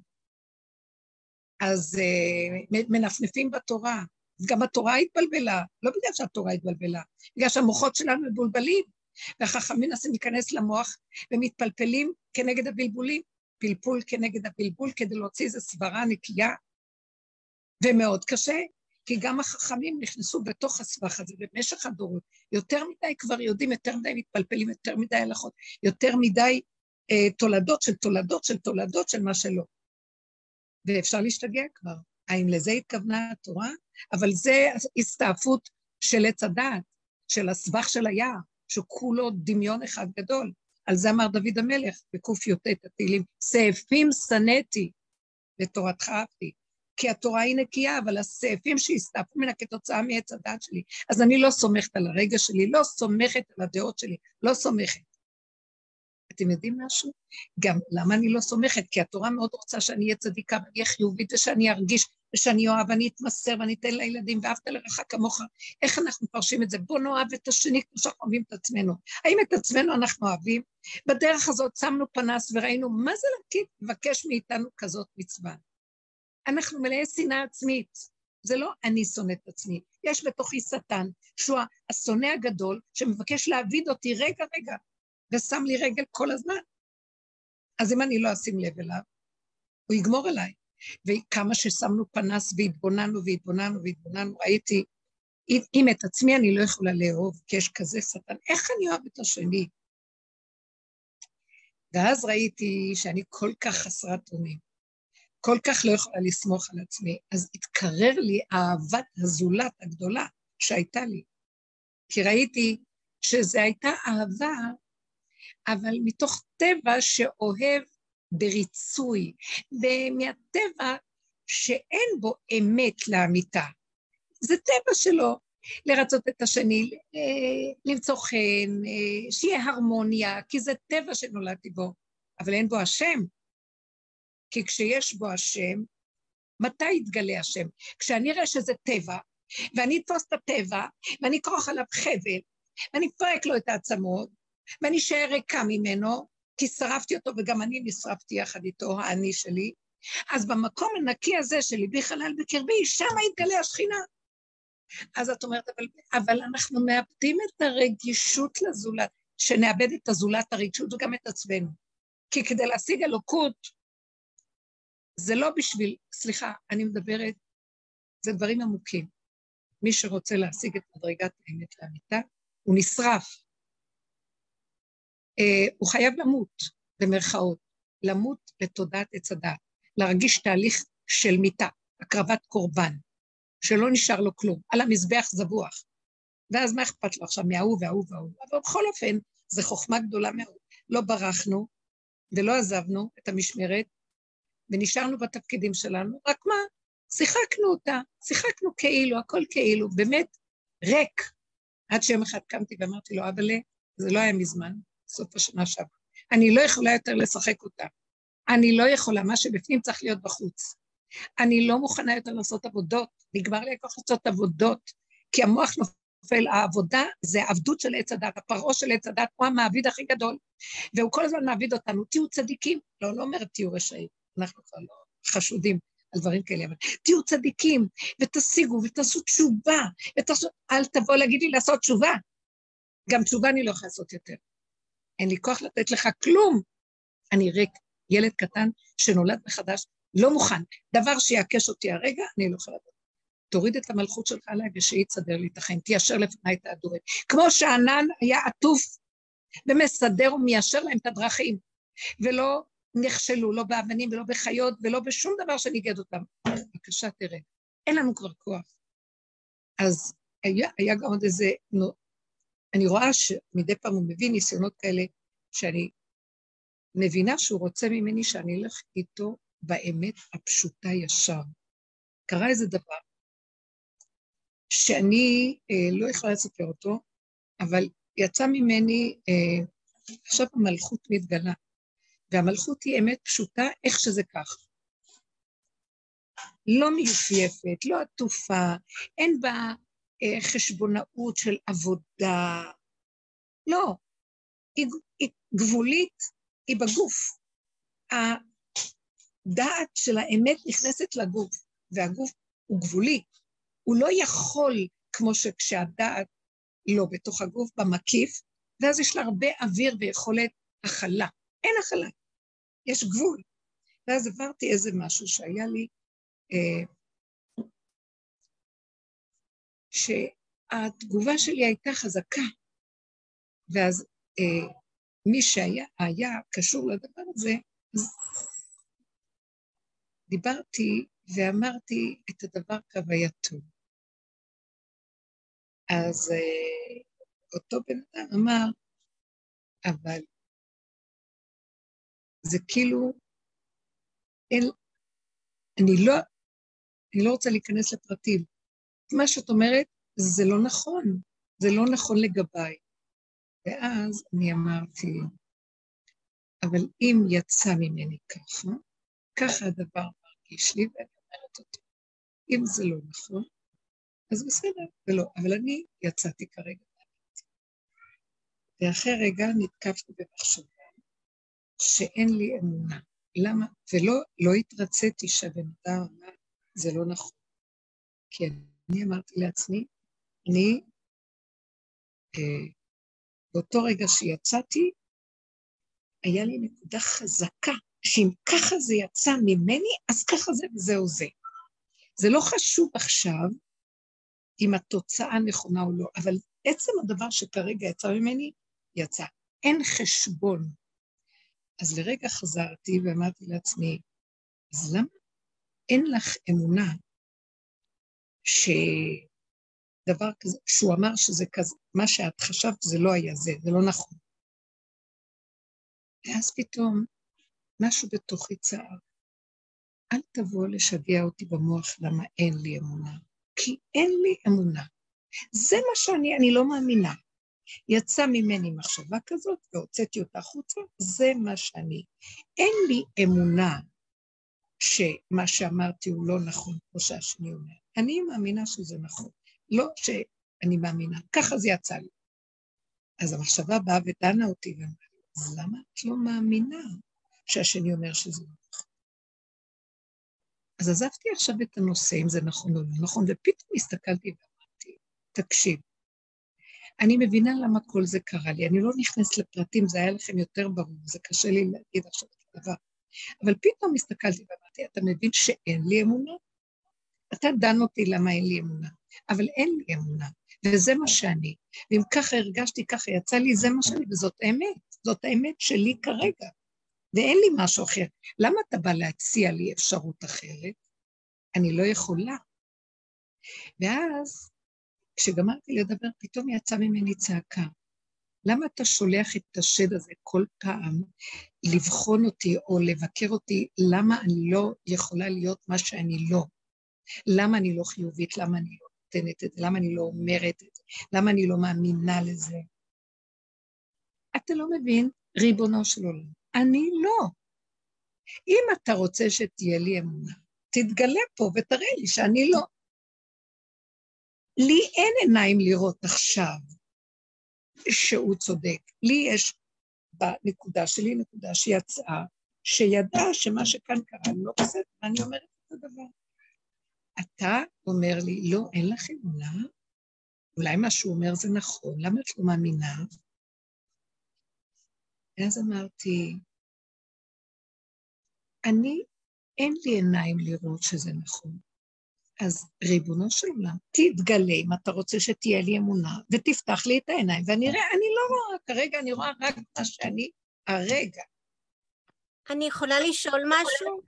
אז uh, מנפנפים בתורה. גם התורה התבלבלה, לא בגלל שהתורה התבלבלה, בגלל שהמוחות שלנו מבולבלים, והחכמים מנסים להיכנס למוח ומתפלפלים כנגד הבלבולים, פלפול כנגד הבלבול כדי להוציא איזו סברה נקייה, ומאוד קשה, כי גם החכמים נכנסו בתוך הסבך הזה במשך הדורות. יותר מדי כבר יודעים, יותר מדי מתפלפלים, יותר מדי הלכות, יותר מדי אה, תולדות של תולדות של תולדות של מה שלא. ואפשר להשתגע כבר. האם לזה התכוונה התורה? אבל זה הסתעפות של עץ הדעת, של הסבך של היער, שכולו דמיון אחד גדול. על זה אמר דוד המלך בקי"ט התהילים, סעפים שנאתי ותורתך אהבתי. כי התורה היא נקייה, אבל הסעפים שהסתעפו ממנה כתוצאה מעץ הדעת שלי, אז אני לא סומכת על הרגע שלי, לא סומכת על הדעות שלי, לא סומכת. אתם יודעים משהו? גם למה אני לא סומכת? כי התורה מאוד רוצה שאני אהיה צדיקה ואני אהיה חיובית ושאני ארגיש ושאני אוהב ואני אתמסר ואני אתן לילדים ואהבת לרעך כמוך. איך אנחנו מפרשים את זה? בוא נאהב את השני כמו שאנחנו אוהבים את עצמנו. האם את עצמנו אנחנו אוהבים? בדרך הזאת שמנו פנס וראינו מה זה להקיד לבקש מאיתנו כזאת מצווה. אנחנו מלאי שנאה עצמית. זה לא אני שונא את עצמי, יש בתוכי שטן, שהוא השונא הגדול, שמבקש להעביד אותי רגע רגע, ושם לי רגל כל הזמן. אז אם אני לא אשים לב אליו, הוא יגמור עליי. וכמה ששמנו פנס והתבוננו והתבוננו והתבוננו, ראיתי, אם את עצמי אני לא יכולה לאהוב, כי יש כזה שטן, איך אני אוהב את השני? ואז ראיתי שאני כל כך חסרת אונים, כל כך לא יכולה לסמוך על עצמי, אז התקרר לי אהבת הזולת הגדולה שהייתה לי. כי ראיתי שזו הייתה אהבה אבל מתוך טבע שאוהב בריצוי, ומהטבע שאין בו אמת לאמיתה. זה טבע שלו, לרצות את השני, אה, למצוא חן, אה, שיהיה הרמוניה, כי זה טבע שנולדתי בו, אבל אין בו השם. כי כשיש בו השם, מתי יתגלה השם? כשאני אראה שזה טבע, ואני אתפוס את הטבע, ואני אכרוך עליו חבל, ואני אפרק לו את העצמות, ואני אשאר ריקה ממנו, כי שרפתי אותו וגם אני נשרפתי יחד איתו, האני שלי, אז במקום הנקי הזה של ליבי חלל בקרבי, שם יתגלה השכינה. אז את אומרת, אבל, אבל אנחנו מאבדים את הרגישות לזולת, שנאבד את הזולת הרגשות וגם את עצמנו. כי כדי להשיג אלוקות, זה לא בשביל, סליחה, אני מדברת, זה דברים עמוקים. מי שרוצה להשיג את מדרגת האמת לאמיתה, הוא נשרף. אה, הוא חייב למות, במרכאות, למות לתודעת עץ הדעת, להרגיש תהליך של מיתה, הקרבת קורבן, שלא נשאר לו כלום, על המזבח זבוח. ואז מה אכפת לו עכשיו מההוא וההוא וההוא? אבל בכל אופן, זו חוכמה גדולה מאוד. לא ברחנו ולא עזבנו את המשמרת, ונשארנו בתפקידים שלנו, רק מה? שיחקנו אותה, שיחקנו כאילו, הכל כאילו, באמת ריק. עד שיום אחד קמתי ואמרתי לו, אבאלה, זה לא היה מזמן, סוף השנה שעברה. אני לא יכולה יותר לשחק אותה. אני לא יכולה, מה שבפנים צריך להיות בחוץ. אני לא מוכנה יותר לעשות עבודות, נגמר לי הכוח לעשות עבודות, כי המוח נופל. העבודה זה עבדות של עץ הדת, הפרעה של עץ הדת הוא המעביד הכי גדול, והוא כל הזמן מעביד אותנו, תהיו צדיקים. לא, לא אומרת תהיו רשעים, אנחנו כבר לא חשודים על דברים כאלה, אבל תהיו צדיקים, ותשיגו, ותעשו תשובה, ותעשו, אל תבוא להגיד לי לעשות תשובה. גם תשובה אני לא יכולה לעשות יותר. אין לי כוח לתת לך כלום. אני ריק, ילד קטן שנולד מחדש, לא מוכן. דבר שיעקש אותי הרגע, אני לא יכולה לדעת. תוריד את המלכות שלך עליי ושיצדר לי את החיים, תיישר לפניי את ההדורים. כמו שענן היה עטוף ומסדר ומיישר להם את הדרכים, ולא נכשלו, לא באבנים ולא בחיות ולא בשום דבר שניגד אותם. בבקשה, תראה, אין לנו כבר כוח. אז היה, היה גם עוד איזה, אני רואה שמדי פעם הוא מביא ניסיונות כאלה, שאני מבינה שהוא רוצה ממני שאני אלך איתו באמת הפשוטה ישר. קרה איזה דבר שאני אה, לא יכולה לספר אותו, אבל יצא ממני, אה, עכשיו המלכות מתגלה, והמלכות היא אמת פשוטה, איך שזה כך. לא מיופייפת, לא עטופה, אין בה חשבונאות של עבודה. לא, היא, היא גבולית, היא בגוף. הדעת של האמת נכנסת לגוף, והגוף הוא גבולי. הוא לא יכול, כמו שכשהדעת לא בתוך הגוף, במקיף, ואז יש לה הרבה אוויר ויכולת הכלה. אין הכלה, יש גבול. ואז עברתי איזה משהו שהיה לי, אה, שהתגובה שלי הייתה חזקה, ואז אה, מי שהיה היה קשור לדבר הזה, אז דיברתי ואמרתי את הדבר כהווייתו. אז אה, אותו בן אדם אמר, אבל זה כאילו, אין, אני לא, אני לא רוצה להיכנס לפרטים. מה שאת אומרת, זה לא נכון, זה לא נכון לגביי. ואז אני אמרתי, אבל אם יצא ממני ככה, ככה הדבר מרגיש לי, ואני אומרת אותו. אם זה לא נכון, אז בסדר, ולא. אבל אני יצאתי כרגע ואחרי רגע נתקפתי במחשבה שאין לי אמונה. למה? ולא לא התרציתי שהבן אדם אמר, זה לא נכון. כן, אני אמרתי לעצמי, אני, אה, באותו רגע שיצאתי, היה לי נקודה חזקה, שאם ככה זה יצא ממני, אז ככה זה וזהו זה. זה לא חשוב עכשיו אם התוצאה נכונה או לא, אבל עצם הדבר שכרגע יצא ממני, יצא. אין חשבון. אז לרגע חזרתי ואמרתי לעצמי, אז למה אין לך אמונה שדבר כזה, שהוא אמר שזה כזה, מה שאת חשבת זה לא היה זה, זה לא נכון. ואז פתאום משהו בתוכי צער. אל תבוא לשגע אותי במוח למה אין לי אמונה. כי אין לי אמונה. זה מה שאני, אני לא מאמינה. יצא ממני מחשבה כזאת והוצאתי אותה החוצה, זה מה שאני. אין לי אמונה שמה שאמרתי הוא לא נכון, כמו שהשני אומר. אני מאמינה שזה נכון, לא שאני מאמינה, ככה זה יצא לי. אז המחשבה באה ודנה אותי ואמרה אז למה את לא מאמינה שהשני אומר שזה לא נכון? אז עזבתי עכשיו את הנושא, אם זה נכון או לא נכון, ופתאום הסתכלתי ואמרתי, תקשיב, אני מבינה למה כל זה קרה לי, אני לא נכנסת לפרטים, זה היה לכם יותר ברור, זה קשה לי להגיד עכשיו את הדבר. אבל פתאום הסתכלתי ואמרתי, אתה מבין שאין לי אמונה? אתה דן אותי למה אין לי אמונה, אבל אין לי אמונה, וזה מה שאני. ואם ככה הרגשתי, ככה יצא לי, זה מה שאני, וזאת האמת, זאת האמת שלי כרגע. ואין לי משהו אחר. למה אתה בא להציע לי אפשרות אחרת? אני לא יכולה. ואז, כשגמרתי לדבר, פתאום יצא ממני צעקה. למה אתה שולח את השד הזה כל פעם לבחון אותי או לבקר אותי למה אני לא יכולה להיות מה שאני לא? למה אני לא חיובית? למה אני לא נותנת את זה? למה אני לא אומרת את זה? למה אני לא מאמינה לזה? אתה לא מבין, ריבונו של עולם. אני לא. אם אתה רוצה שתהיה לי אמונה, תתגלה פה ותראה לי שאני לא. לי אין עיניים לראות עכשיו שהוא צודק. לי יש בנקודה שלי נקודה שיצאה, שידעה שמה שכאן קרה לא בסדר, ואני אומרת את הדבר. אתה אומר לי, לא, אין לך אמונה? אולי מה שהוא אומר זה נכון, למה את לא מאמינה? ואז אמרתי, אני, אין לי עיניים לראות שזה נכון. אז ריבונו של עולם, תתגלה אם אתה רוצה שתהיה לי אמונה, ותפתח לי את העיניים, ואני אראה, אני לא רואה, כרגע אני רואה רק מה שאני הרגע. אני יכולה לשאול משהו?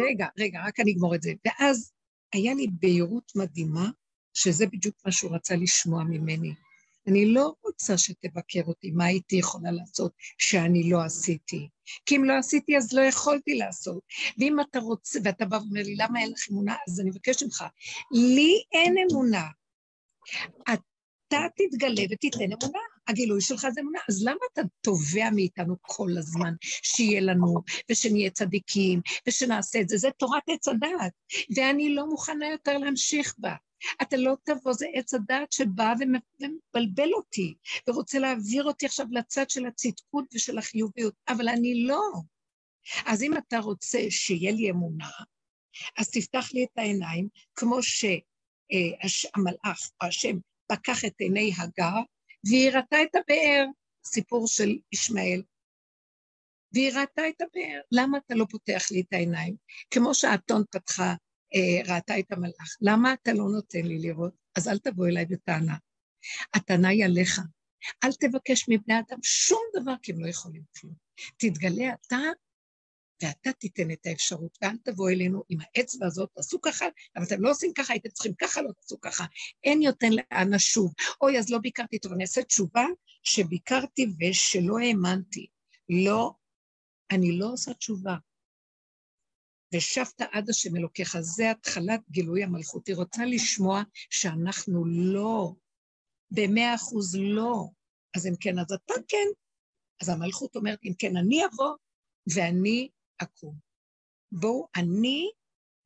רגע, רגע, רק אני אגמור את זה. ואז היה לי בהירות מדהימה, שזה בדיוק מה שהוא רצה לשמוע ממני. אני לא רוצה שתבקר אותי, מה הייתי יכולה לעשות שאני לא עשיתי. כי אם לא עשיתי, אז לא יכולתי לעשות. ואם אתה רוצה, ואתה בא ואומר לי, למה אין לך אמונה? אז אני מבקש ממך, לי אין אמונה. אתה תתגלה ותיתן אמונה. הגילוי שלך זה אמונה. אז למה אתה תובע מאיתנו כל הזמן שיהיה לנו, ושנהיה צדיקים, ושנעשה את זה? זה תורת עץ הדעת, ואני לא מוכנה יותר להמשיך בה. אתה לא תבוא, זה עץ הדעת שבא ומבלבל אותי, ורוצה להעביר אותי עכשיו לצד של הצדקות ושל החיוביות, אבל אני לא. אז אם אתה רוצה שיהיה לי אמונה, אז תפתח לי את העיניים, כמו שהמלאך, או השם, פקח את עיני הגר, והיא ראתה את הבאר, סיפור של ישמעאל. והיא ראתה את הבאר. למה אתה לא פותח לי את העיניים? כמו שהאתון פתחה אה, ראתה את המלאך. למה אתה לא נותן לי לראות? אז אל תבוא אליי בטענה. הטענה היא עליך. אל תבקש מבני אדם שום דבר, כי הם לא יכולים כלום. תתגלה אתה, ואתה תיתן את האפשרות, ואל תבוא אלינו עם האצבע הזאת, תעשו ככה, אבל אתם לא עושים ככה, הייתם צריכים ככה, לא תעשו ככה. אין יותר לאן נשוב. אוי, אז לא ביקרתי טוב, אני אעשה תשובה שביקרתי ושלא האמנתי. לא, אני לא עושה תשובה. ושבת עד השם אלוקיך, זה התחלת גילוי המלכות. היא רוצה לשמוע שאנחנו לא, במאה אחוז לא. אז אם כן, אז אתה כן. אז המלכות אומרת, אם כן, אני אבוא ואני אקום. בואו, אני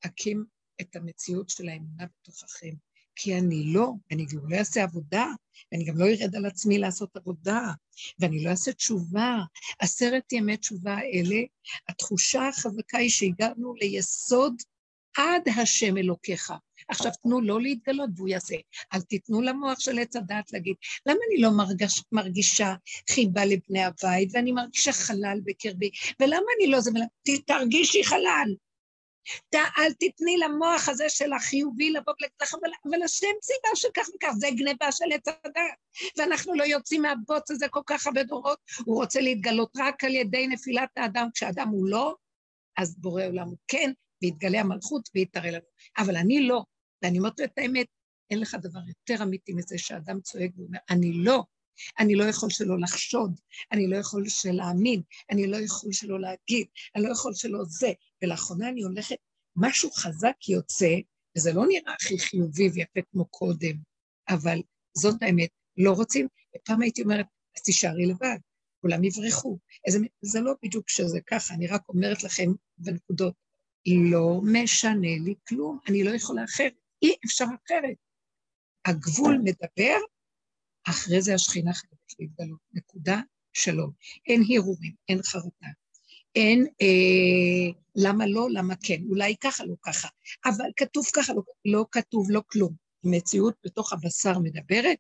אקים את המציאות של האמונה בתוככם. כי אני לא, אני גם לא אעשה עבודה, ואני גם לא ארד על עצמי לעשות עבודה, ואני לא אעשה תשובה. עשרת ימי תשובה האלה, התחושה החזקה היא שהגענו ליסוד עד השם אלוקיך. עכשיו תנו לו להתגלות והוא יעשה. אל תיתנו למוח של עץ הדעת להגיד, למה אני לא מרגש, מרגישה חיבה לבני הבית, ואני מרגישה חלל בקרבי, ולמה אני לא זה, תרגישי חלל. אל תתני למוח הזה של החיובי לבוא ולהגיד לך, אבל השם ציווה שכך וכך, זה גניבה של עץ הדת. ואנחנו לא יוצאים מהבוץ הזה כל כך הרבה דורות, הוא רוצה להתגלות רק על ידי נפילת האדם, כשאדם הוא לא, אז בורא עולם הוא כן, ויתגלה המלכות ויתראה לנו. אבל אני לא, ואני אומרת את האמת, אין לך דבר יותר אמיתי מזה שאדם צועק ואומר, אני לא, אני לא יכול שלא לחשוד, אני לא יכול שלא להאמין, אני לא יכול שלא להגיד, אני לא יכול שלא זה. ולאחרונה אני הולכת, משהו חזק יוצא, וזה לא נראה הכי חיובי ויפה כמו קודם, אבל זאת האמת, לא רוצים, פעם הייתי אומרת, אז תישארי לבד, כולם יברחו. איזה, זה לא בדיוק שזה ככה, אני רק אומרת לכם בנקודות, לא משנה לי כלום, אני לא יכולה אחרת, אי אפשר אחרת. הגבול מדבר, אחרי זה השכינה חייבת להתגלות. נקודה, שלום. אין הרהורים, אין חרטה. אין אה, למה לא, למה כן. אולי ככה, לא ככה. אבל כתוב ככה, לא, לא כתוב, לא כלום. המציאות בתוך הבשר מדברת,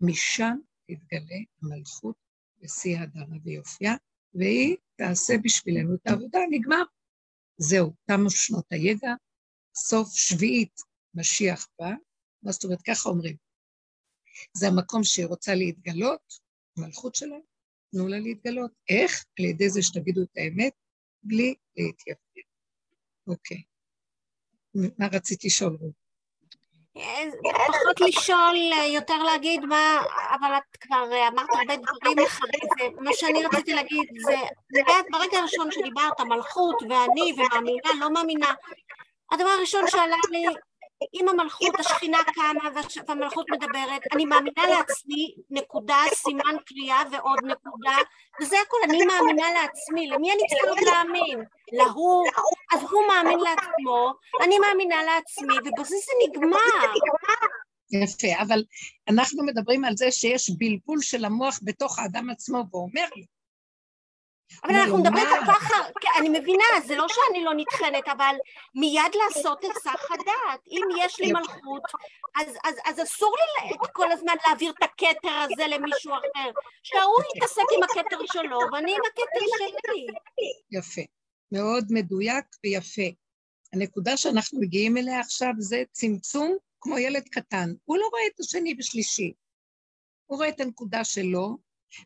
משם תתגלה המלכות בשיא הדרה ויופייה, והיא תעשה בשבילנו את העבודה, נגמר. זהו, תמו שנות הידע, סוף שביעית משיח בא, מה זאת אומרת? ככה אומרים. זה המקום שהיא רוצה להתגלות, המלכות שלה, תנו לה להתגלות. איך? על ידי זה שתגידו את האמת, בלי להתייפר. אוקיי. מה רציתי לשאול? פחות לשאול, יותר להגיד מה, אבל את כבר אמרת הרבה דברים אחרי זה. מה שאני רציתי להגיד זה, ברגע הראשון שדיברת, מלכות ואני ומאמינה, לא מאמינה, הדבר הראשון שעלה לי, אם המלכות, השכינה קמה והמלכות מדברת, אני מאמינה לעצמי, נקודה, סימן קריאה ועוד נקודה, וזה הכל, אני מאמינה לעצמי, למי אני צריכה עוד להאמין? להוא, אז הוא מאמין לעצמו, אני מאמינה לעצמי, ובזה זה נגמר. יפה, אבל אנחנו מדברים על זה שיש בלבול של המוח בתוך האדם עצמו, ואומר לי, אבל אנחנו מדברים על ככה, אני מבינה, זה לא שאני לא נטחנת, אבל מיד לעשות את סך הדעת. אם יש לי מלכות, אז, אז, אז אסור לי כל הזמן להעביר את הכתר הזה למישהו אחר. שההוא יתעסק עם הכתר שלו, ואני עם הכתר שלי. יפה. מאוד מדויק ויפה. הנקודה שאנחנו מגיעים אליה עכשיו זה צמצום כמו ילד קטן. הוא לא רואה את השני בשלישי. הוא רואה את הנקודה שלו,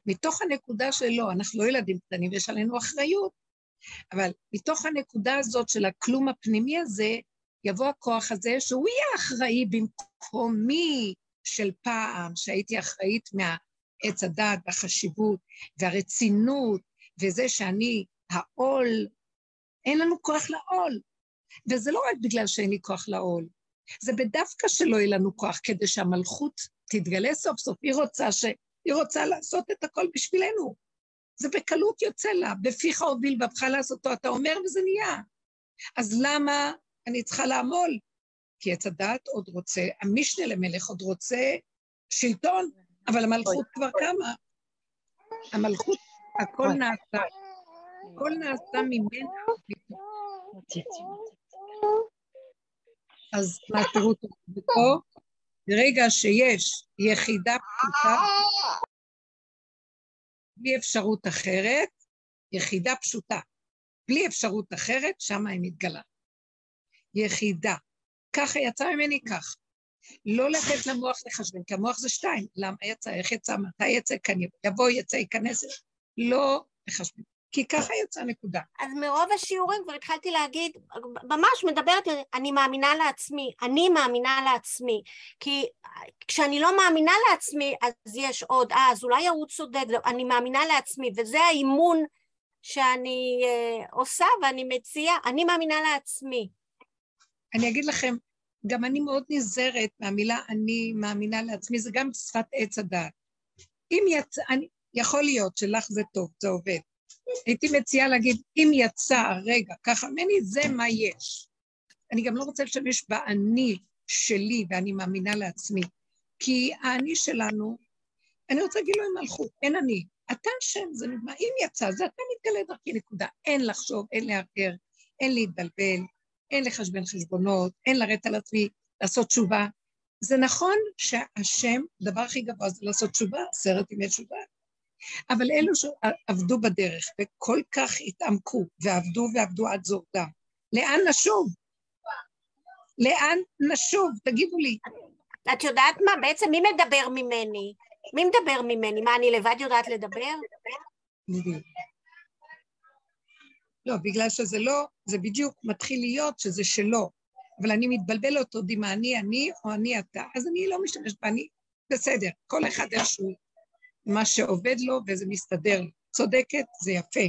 מתוך הנקודה שלו, אנחנו לא ילדים קטנים ויש עלינו אחריות, אבל מתוך הנקודה הזאת של הכלום הפנימי הזה, יבוא הכוח הזה שהוא יהיה אחראי במקומי של פעם, שהייתי אחראית מהעץ הדת והחשיבות והרצינות, וזה שאני העול, אין לנו כוח לעול. וזה לא רק בגלל שאין לי כוח לעול, זה בדווקא שלא יהיה לנו כוח, כדי שהמלכות תתגלה סוף סוף. היא רוצה ש... היא רוצה לעשות את הכל בשבילנו. זה בקלות יוצא לה, בפיך הוביל בבך לעשותו, אתה אומר וזה נהיה. אז למה אני צריכה לעמול? כי עץ הדת עוד רוצה, המשנה למלך עוד רוצה שלטון, אבל המלכות כבר קמה. המלכות, הכל נעשה, הכל נעשה ממנה. אז מה תראו פה? ברגע שיש יחידה פשוטה, בלי אפשרות אחרת, יחידה פשוטה, בלי אפשרות אחרת, שמה היא מתגלה. יחידה. ככה יצא ממני כך. לא לתת למוח לחשבן, כי המוח זה שתיים. למה יצא, איך יצא, מתי יצא, כאן יבוא, יצא, ייכנס. לא לחשבן. כי ככה יצאה נקודה. אז מרוב השיעורים כבר התחלתי להגיד, ממש מדברת, אני מאמינה לעצמי, אני מאמינה לעצמי, כי כשאני לא מאמינה לעצמי, אז יש עוד, אה, אז אולי ההוא צודק, לא, אני מאמינה לעצמי, וזה האימון שאני אה, עושה ואני מציעה, אני מאמינה לעצמי. אני אגיד לכם, גם אני מאוד נזהרת מהמילה אני מאמינה לעצמי, זה גם שפת עץ הדעת. אם יצא, אני, יכול להיות שלך זה טוב, זה עובד. הייתי מציעה להגיד, אם יצא הרגע ככה ממני, זה מה יש. אני גם לא רוצה להשתמש באני שלי, ואני מאמינה לעצמי. כי האני שלנו, אני רוצה להגיד לו עם מלכות, אין אני. אתה שם, זה נגמר. אם יצא, זה אתה מתגלה דרכי נקודה. אין לחשוב, אין לערער, אין להתבלבל, אין לחשבן חשבונות, אין לרדת על עצמי, לעשות תשובה. זה נכון שהשם, הדבר הכי גבוה זה לעשות תשובה, עשרת ימי תשובה. אבל אלו שעבדו בדרך וכל כך התעמקו ועבדו ועבדו עד זורדם, לאן נשוב? לאן נשוב? תגידו לי. את יודעת מה? בעצם מי מדבר ממני? מי מדבר ממני? מה, אני לבד יודעת לדבר? לא, בגלל שזה לא, זה בדיוק מתחיל להיות שזה שלו, אבל אני מתבלבלת עוד אם אני אני או אני אתה, אז אני לא משתמשת באני, בסדר, כל אחד איכשהו מה שעובד לו וזה מסתדר. צודקת, זה יפה.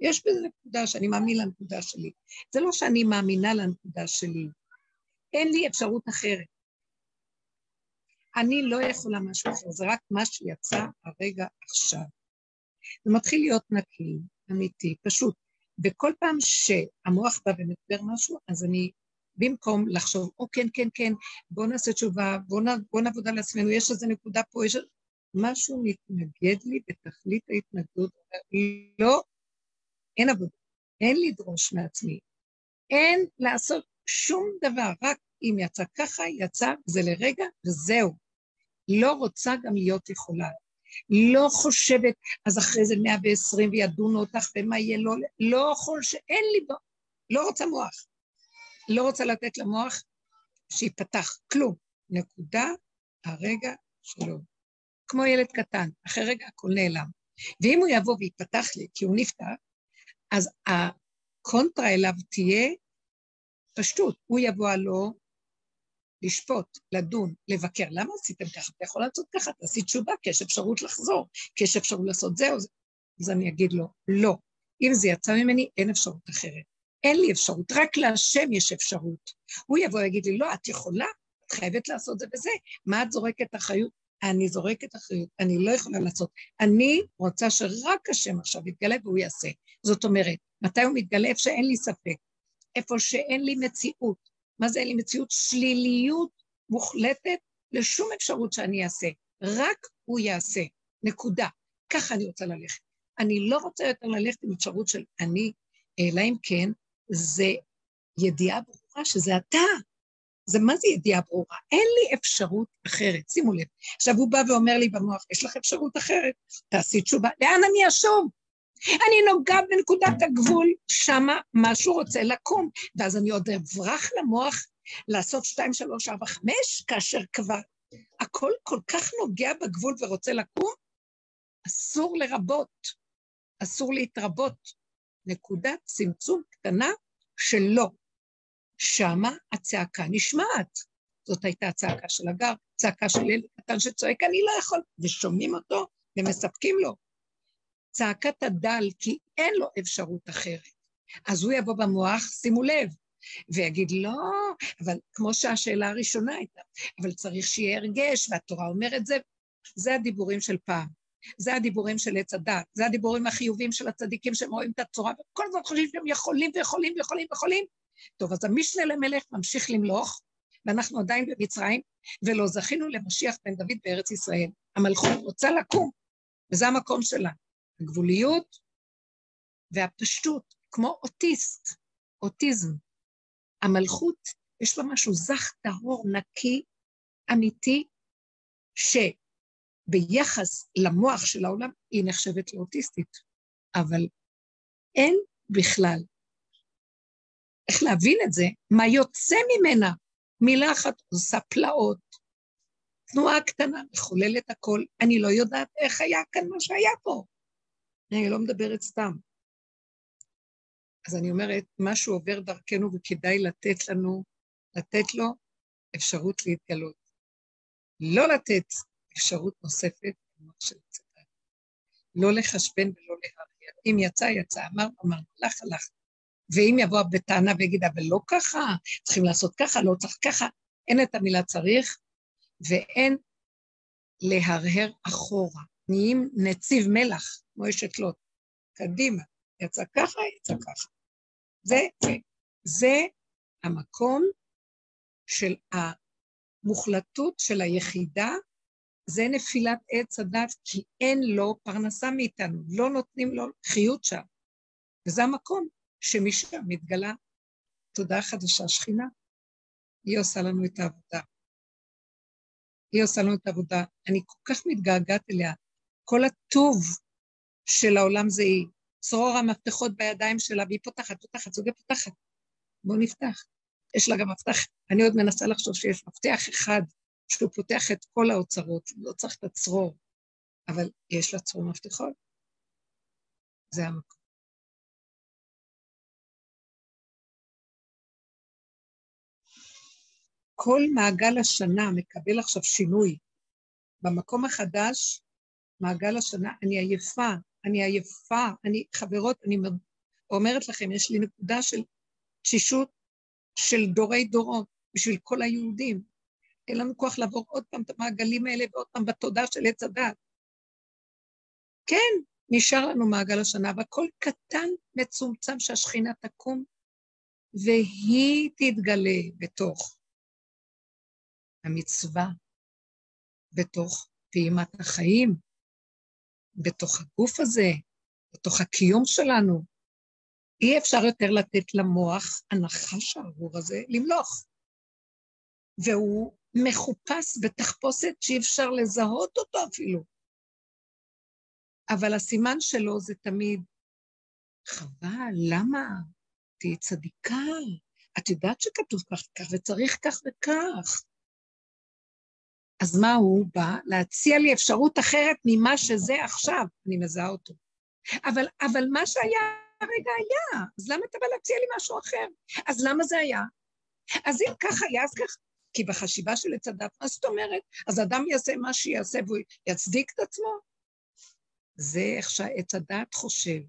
יש בזה נקודה שאני מאמין לנקודה שלי. זה לא שאני מאמינה לנקודה שלי. אין לי אפשרות אחרת. אני לא יכולה משהו אחר, זה רק מה שיצא הרגע עכשיו. זה מתחיל להיות נקי, אמיתי, פשוט. וכל פעם שהמוח בא ומדבר משהו, אז אני, במקום לחשוב, או כן, כן, כן, בואו נעשה תשובה, בואו בוא נעבוד על עצמנו, יש איזו נקודה פה, יש... משהו מתנגד לי בתכלית ההתנגדות, לא, אין עבודה, אין לדרוש מעצמי, אין לעשות שום דבר, רק אם יצא ככה, יצא, זה לרגע, וזהו. לא רוצה גם להיות יכולה. לא חושבת, אז אחרי זה 120 וידונו אותך ומה יהיה, לא, לא חושבת, אין לי, לא רוצה מוח. לא רוצה לתת למוח שיפתח כלום. נקודה, הרגע שלו. כמו ילד קטן, אחרי רגע הכל נעלם. ואם הוא יבוא ויפתח לי, כי הוא נפתח, אז הקונטרה אליו תהיה פשטות, הוא יבוא הלא לשפוט, לדון, לבקר. למה עשיתם ככה? אתה יכול לעשות ככה, תעשי תשובה, כי יש אפשרות לחזור, כי יש אפשרות לעשות זה או זה. אז אני אגיד לו, לא. אם זה יצא ממני, אין אפשרות אחרת. אין לי אפשרות, רק להשם יש אפשרות. הוא יבוא ויגיד לי, לא, את יכולה, את חייבת לעשות זה וזה. מה את זורקת אחריות? אני זורקת אחריות, אני לא יכולה לעשות. אני רוצה שרק השם עכשיו יתגלה והוא יעשה. זאת אומרת, מתי הוא מתגלה? איפה שאין לי ספק. איפה שאין לי מציאות. מה זה אין לי מציאות? שליליות מוחלטת לשום אפשרות שאני אעשה, רק הוא יעשה, נקודה. ככה אני רוצה ללכת. אני לא רוצה יותר ללכת עם אפשרות של אני, אלא אם כן זה ידיעה ברורה שזה אתה. זה מה זה ידיעה ברורה? אין לי אפשרות אחרת, שימו לב. עכשיו הוא בא ואומר לי במוח, יש לך אפשרות אחרת, תעשי תשובה. לאן אני אשוב? אני נוגעת בנקודת הגבול, שמה משהו רוצה לקום, ואז אני עוד אברח למוח לעשות שתיים, שלוש, ארבע, חמש, כאשר כבר הכל כל כך נוגע בגבול ורוצה לקום, אסור לרבות, אסור להתרבות. נקודת צמצום קטנה שלא. שמה הצעקה נשמעת. זאת הייתה הצעקה של הגר, צעקה של ילד קטן שצועק, אני לא יכול, ושומעים אותו ומספקים לו. צעקת הדל, כי אין לו אפשרות אחרת. אז הוא יבוא במוח, שימו לב, ויגיד, לא, אבל כמו שהשאלה הראשונה הייתה, אבל צריך שיהיה הרגש, והתורה אומרת זה, זה הדיבורים של פעם. זה הדיבורים של עץ הדת, זה הדיבורים החיוביים של הצדיקים שהם רואים את הצורה, וכל הזמן חושבים שהם יכולים ויכולים ויכולים ויכולים. טוב, אז המשנה למלך ממשיך למלוך, ואנחנו עדיין במצרים, ולא זכינו למשיח בן דוד בארץ ישראל. המלכות רוצה לקום, וזה המקום שלה. הגבוליות והפשטות, כמו אוטיסט, אוטיזם. המלכות, יש לה משהו זך, טהור, נקי, אמיתי, שביחס למוח של העולם היא נחשבת לאוטיסטית, אבל אין בכלל איך להבין את זה, מה יוצא ממנה. מילה אחת עושה פלאות, תנועה קטנה מחוללת הכל. אני לא יודעת איך היה כאן מה שהיה פה. אני לא מדברת סתם. אז אני אומרת, משהו עובר דרכנו וכדאי לתת לנו, לתת לו אפשרות להתגלות. לא לתת אפשרות נוספת, לא לחשבן ולא להרגיע. אם יצא, יצא, אמר, אמר, הלך, הלך. ואם יבוא בטענה ויגיד, אבל לא ככה, צריכים לעשות ככה, לא צריך ככה, אין את המילה צריך, ואין להרהר אחורה. נהיים נציב מלח, כמו אשת לוט. קדימה, יצא ככה, יצא ככה. זה, זה, המקום של המוחלטות של היחידה, זה נפילת עץ הדת, כי אין לו פרנסה מאיתנו, לא נותנים לו חיות שם. וזה המקום שמשם מתגלה תודעה חדשה, שכינה. היא עושה לנו את העבודה. היא עושה לנו את העבודה. אני כל כך מתגעגעת אליה. כל הטוב של העולם זה היא. צרור המפתחות בידיים שלה, והיא פותחת, פותחת, זוגה פותחת. בואו נפתח. יש לה גם מפתח, אני עוד מנסה לחשוב שיש מפתח אחד שהוא פותח את כל האוצרות, לא צריך את הצרור, אבל יש לה צרור מפתחות. זה המקום. כל מעגל השנה מקבל עכשיו שינוי. במקום החדש, מעגל השנה, אני עייפה, אני עייפה, אני, חברות, אני אומרת לכם, יש לי נקודה של תשישות של דורי דורות בשביל כל היהודים. אין לנו כוח לעבור עוד פעם את המעגלים האלה ועוד פעם בתודעה של עץ הדת. כן, נשאר לנו מעגל השנה, והכל קטן, מצומצם, שהשכינה תקום, והיא תתגלה בתוך המצווה, בתוך פעימת החיים, בתוך הגוף הזה, בתוך הקיום שלנו. אי אפשר יותר לתת למוח, הנחש הארור הזה, למלוך. והוא מחופש בתחפושת שאי אפשר לזהות אותו אפילו. אבל הסימן שלו זה תמיד, חבל, למה? תהיי צדיקה, את יודעת שכתוב כך וכך וצריך כך וכך. אז מה הוא בא? להציע לי אפשרות אחרת ממה שזה עכשיו, אני מזהה אותו. אבל, אבל מה שהיה הרגע היה, אז למה אתה בא להציע לי משהו אחר? אז למה זה היה? אז אם כך היה, אז כך... כי בחשיבה של עץ הדת, מה זאת אומרת? אז אדם יעשה מה שיעשה והוא יצדיק את עצמו? זה איך שהעץ הדת חושב.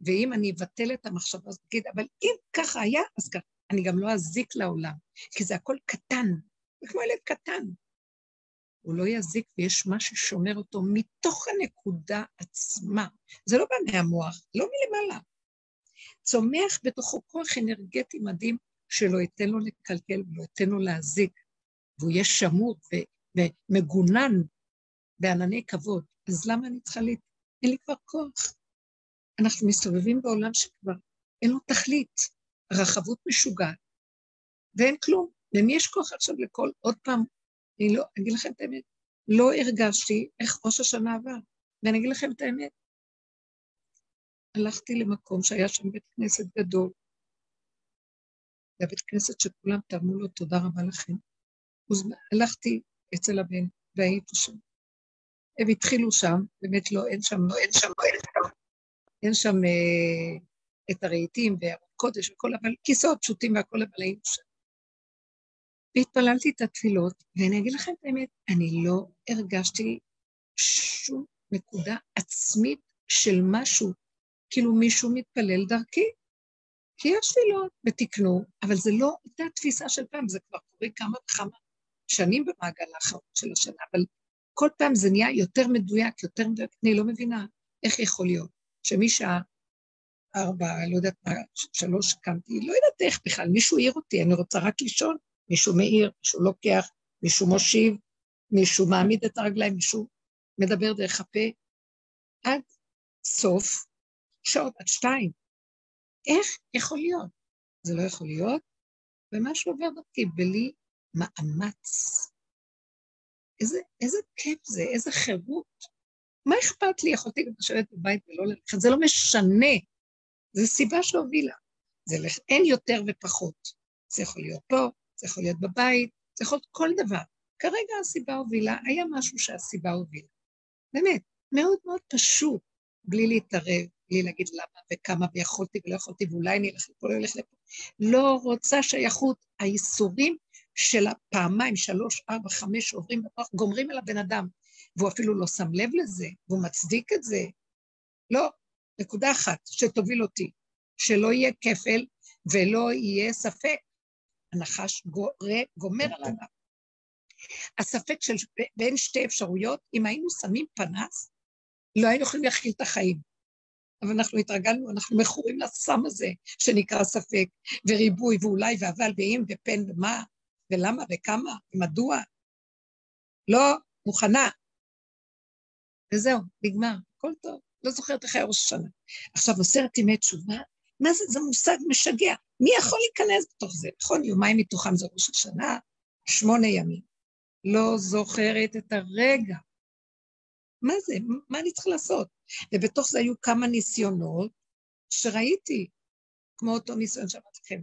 ואם אני אבטל את המחשבה הזאת, תגיד, אבל אם ככה היה, אז ככה. אני גם לא אזיק לעולם, כי זה הכל קטן, זה כמו ילד קטן. הוא לא יזיק ויש מה ששומר אותו מתוך הנקודה עצמה. זה לא בא מהמוח, לא מלמעלה. צומח בתוכו כוח אנרגטי מדהים שלא ייתן לו לקלקל ולא ייתן לו להזיק, והוא יהיה שמור ומגונן בענני כבוד, אז למה אני צריכה לה... אין לי כבר כוח. אנחנו מסתובבים בעולם שכבר אין לו תכלית, רחבות משוגעת, ואין כלום. למי יש כוח עכשיו לכל, עוד פעם, אני לא, אגיד לכם את האמת, לא הרגשתי איך ראש השנה עבר. ואני אגיד לכם את האמת, הלכתי למקום שהיה שם בית כנסת גדול, זה הבית כנסת שכולם תרמו לו תודה רבה לכם. הלכתי אצל הבן והייתי שם. הם התחילו שם, באמת לא, אין שם, לא, אין שם, לא, אין שם, אין שם אה, את הרהיטים והקודש וכל, אבל כיסאות פשוטים והכל, אבל היינו שם. והתפללתי את התפילות, ואני אגיד לכם את האמת, אני לא הרגשתי שום נקודה עצמית של משהו, כאילו מישהו מתפלל דרכי. כי יש תפילות ותקנו, אבל זה לא אותה תפיסה של פעם, זה כבר קורה כמה וכמה שנים במעגל האחרון של השנה, אבל כל פעם זה נהיה יותר מדויק, יותר מדויק, אני לא מבינה איך יכול להיות שמשעה ארבע, לא יודעת מה, שלוש קמתי, לא יודעת איך בכלל, מישהו העיר אותי, אני רוצה רק לישון, מישהו מעיר, מישהו לוקח, מישהו מושיב, מישהו מעמיד את הרגליים, מישהו מדבר דרך הפה, עד סוף שעות, עד שתיים. איך יכול להיות? זה לא יכול להיות, ומשהו עובר דרכי בלי מאמץ. איזה, איזה כיף זה, איזה חירות. מה אכפת לי? יכולתי גם לשבת בבית ולא ללכת, זה לא משנה. זו סיבה שהובילה. זה לח... אין יותר ופחות. זה יכול להיות פה, זה יכול להיות בבית, זה יכול להיות כל דבר. כרגע הסיבה הובילה, היה משהו שהסיבה הובילה. באמת, מאוד מאוד פשוט, בלי להתערב, בלי להגיד למה וכמה, ויכולתי ולא יכולתי, ואולי אני אלך לפה, לא אלך לפה. לא רוצה שייכות. האיסורים של הפעמיים, שלוש, ארבע, חמש עוברים בתוך, גומרים על הבן אדם, והוא אפילו לא שם לב לזה, והוא מצדיק את זה. לא, נקודה אחת שתוביל אותי, שלא יהיה כפל ולא יהיה ספק. הנחש גומר על האדם. הספק של בין שתי אפשרויות, אם היינו שמים פנס, לא היינו יכולים להכיל את החיים. אבל אנחנו התרגלנו, אנחנו מכורים לסם הזה שנקרא ספק, וריבוי, ואולי, ואבל, ואם, ופן, ומה, ולמה, וכמה, ומדוע. לא מוכנה. וזהו, נגמר, הכל טוב. לא זוכרת איך היה ראש השנה. עכשיו, עשרת ימי תשובה, מה זה? זה מושג משגע. מי יכול להיכנס בתוך זה? נכון, יומיים מתוכם זה ראש השנה, שמונה ימים. לא זוכרת את הרגע. מה זה? מה אני צריכה לעשות? ובתוך זה היו כמה ניסיונות שראיתי, כמו אותו ניסיון שאמרתי לכם,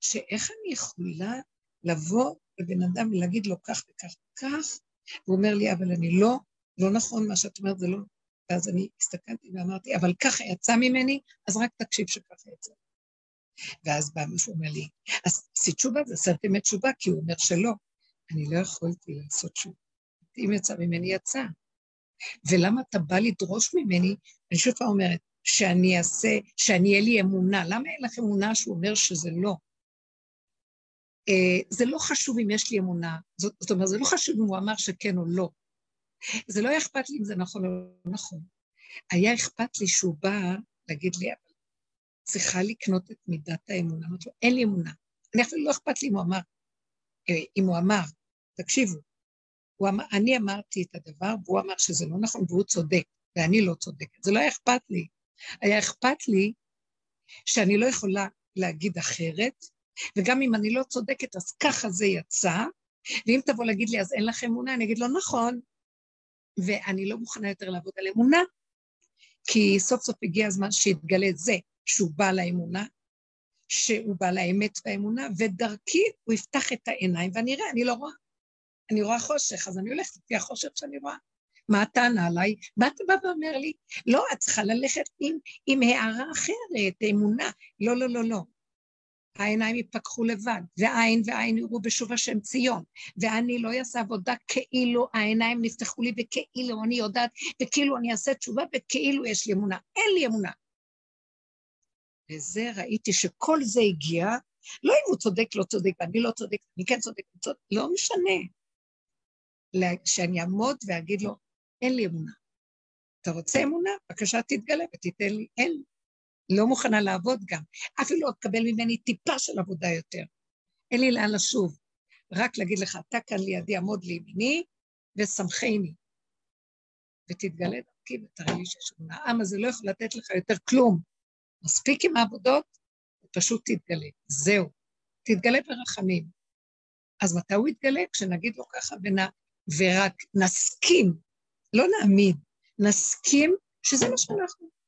שאיך אני יכולה לבוא לבן אדם ולהגיד לו כך וכך וכך, והוא אומר לי, אבל אני לא, לא נכון, מה שאת אומרת זה לא... ואז אני הסתכלתי ואמרתי, אבל ככה יצא ממני, אז רק תקשיב שככה יצא. ואז בא מישהו אומר לי, אז עשית תשובה, זה ימי תשובה, כי הוא אומר שלא. אני לא יכולתי לעשות תשובה. אם יצא ממני, יצא. ולמה אתה בא לדרוש ממני, אני שוב פעם אומרת, שאני אעשה, שאני אהיה לי אמונה. למה אין לך אמונה שהוא אומר שזה לא? Uh, זה לא חשוב אם יש לי אמונה, זאת, זאת אומרת, זה לא חשוב אם הוא אמר שכן או לא. זה לא היה אכפת לי אם זה נכון או לא נכון. היה אכפת לי שהוא בא להגיד לי, אבל צריכה לקנות את מידת האמונה. אמרתי לו, אין לי אמונה. אני אפילו לא אכפת לי אם הוא אמר, אה, אם הוא אמר, תקשיבו, הוא אמר, אני אמרתי את הדבר, והוא אמר שזה לא נכון, והוא צודק, ואני לא צודקת. זה לא היה אכפת לי. היה אכפת לי שאני לא יכולה להגיד אחרת, וגם אם אני לא צודקת, אז ככה זה יצא, ואם תבוא להגיד לי, אז אין לך אמונה, אני אגיד לו, נכון, ואני לא מוכנה יותר לעבוד על אמונה, כי סוף סוף הגיע הזמן שיתגלה זה שהוא בא לאמונה, שהוא בא לאמת והאמונה, ודרכי הוא יפתח את העיניים, ואני אראה, אני לא רואה. אני רואה חושך, אז אני הולכת לפי החושך שאני רואה. מה הטענה עליי? מה אתה בא ואומר לי? לא, את צריכה ללכת עם, עם הערה אחרת, אמונה. לא, לא, לא, לא. העיניים ייפקחו לבד, ועין ועין יראו בשוב השם ציון, ואני לא אעשה עבודה כאילו העיניים נפתחו לי וכאילו אני יודעת, וכאילו אני אעשה תשובה וכאילו יש לי אמונה. אין לי אמונה. וזה ראיתי שכל זה הגיע, לא אם הוא צודק, לא צודק, ואני לא צודק, אני כן צודק, צודק לא משנה. שאני אעמוד ואגיד לו, אין לי אמונה. אתה רוצה אמונה? בבקשה תתגלה ותיתן לי. אין. לא מוכנה לעבוד גם. אפילו לא תקבל ממני טיפה של עבודה יותר. אין לי לאן לשוב. רק להגיד לך, אתה כאן לידי, עמוד לימיני, ושמחני. ותתגלה דרכי ותראה לי שיש אמונה. העם הזה לא יכול לתת לך יותר כלום. מספיק עם העבודות, פשוט תתגלה. זהו. תתגלה ברחמים. אז מתי הוא יתגלה? כשנגיד לו ככה ונ... ורק נסכים, לא נאמין, נסכים שזה מה שאנחנו.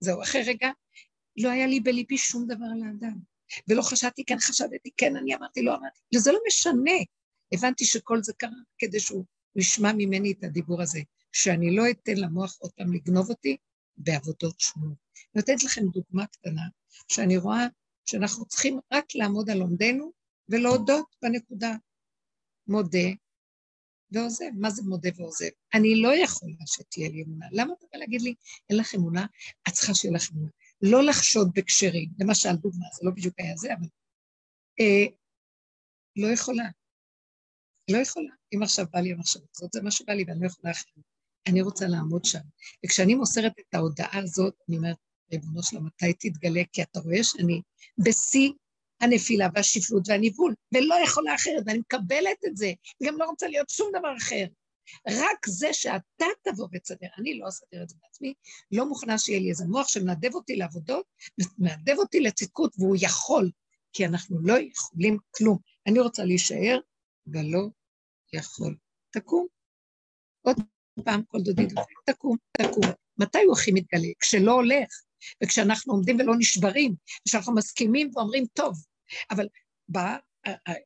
זהו, אחרי רגע, לא היה לי בליבי שום דבר על האדם. ולא חשבתי, כן חשדתי, כן, אני אמרתי, לא אמרתי. וזה לא משנה. הבנתי שכל זה קרה כדי שהוא ישמע ממני את הדיבור הזה, שאני לא אתן למוח עוד פעם לגנוב אותי בעבודות שונות. אני נותנת לכם דוגמה קטנה, שאני רואה שאנחנו צריכים רק לעמוד על עומדנו ולהודות בנקודה. מודה ועוזב. מה זה מודה ועוזב? אני לא יכולה שתהיה לי אמונה. למה אתה בא להגיד לי, אין לך אמונה? את צריכה שיהיה לך אמונה. לא לחשוד בכשרים. למשל, דוגמה, זה לא בדיוק היה זה, אבל... אה, לא יכולה. לא יכולה. אם עכשיו בא לי המחשבה הזאת, זה מה שבא לי ואני לא יכולה אחרת. אני רוצה לעמוד שם. וכשאני מוסרת את ההודעה הזאת, אני אומרת, ריבונו שלמה, מתי תתגלה? כי אתה רואה שאני בשיא הנפילה והשפלות והניבול, ולא יכולה אחרת, ואני מקבלת את זה, גם לא רוצה להיות שום דבר אחר. רק זה שאתה תבוא ותסדר, אני לא אסדר את זה בעצמי, לא מוכנה שיהיה לי איזה מוח שמנדב אותי לעבודות, מנדב אותי לצדקות, והוא יכול, כי אנחנו לא יכולים כלום. אני רוצה להישאר, ולא יכול. תקום. עוד פעם, כל דודי דודי, תקום, תקום. מתי הוא הכי מתגלה? כשלא הולך, וכשאנחנו עומדים ולא נשברים, וכשאנחנו מסכימים ואומרים, טוב, אבל באה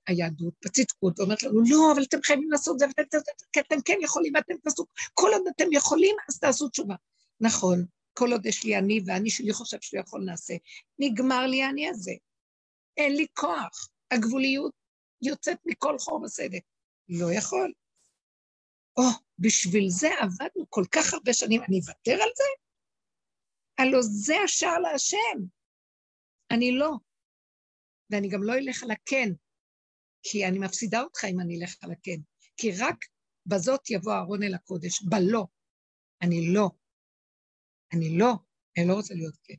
היהדות בצדקות ואומרת לנו, לא, אבל אתם חייבים לעשות זה, כי אתם כן יכולים ואתם תעשו, כל עוד אתם יכולים, אז תעשו תשובה. נכון, כל עוד יש לי אני, ואני שלי חושב שהוא יכול נעשה. נגמר לי האני הזה. אין לי כוח. הגבוליות יוצאת מכל חור וסדק. לא יכול. או, oh, בשביל זה עבדנו כל כך הרבה שנים, אני אוותר על זה? הלוא זה השער להשם. אני לא. ואני גם לא אלך על הכן, כי אני מפסידה אותך אם אני אלך על הכן. כי רק בזאת יבוא אהרון אל הקודש, בלא. אני לא. אני לא. אני לא רוצה להיות כן.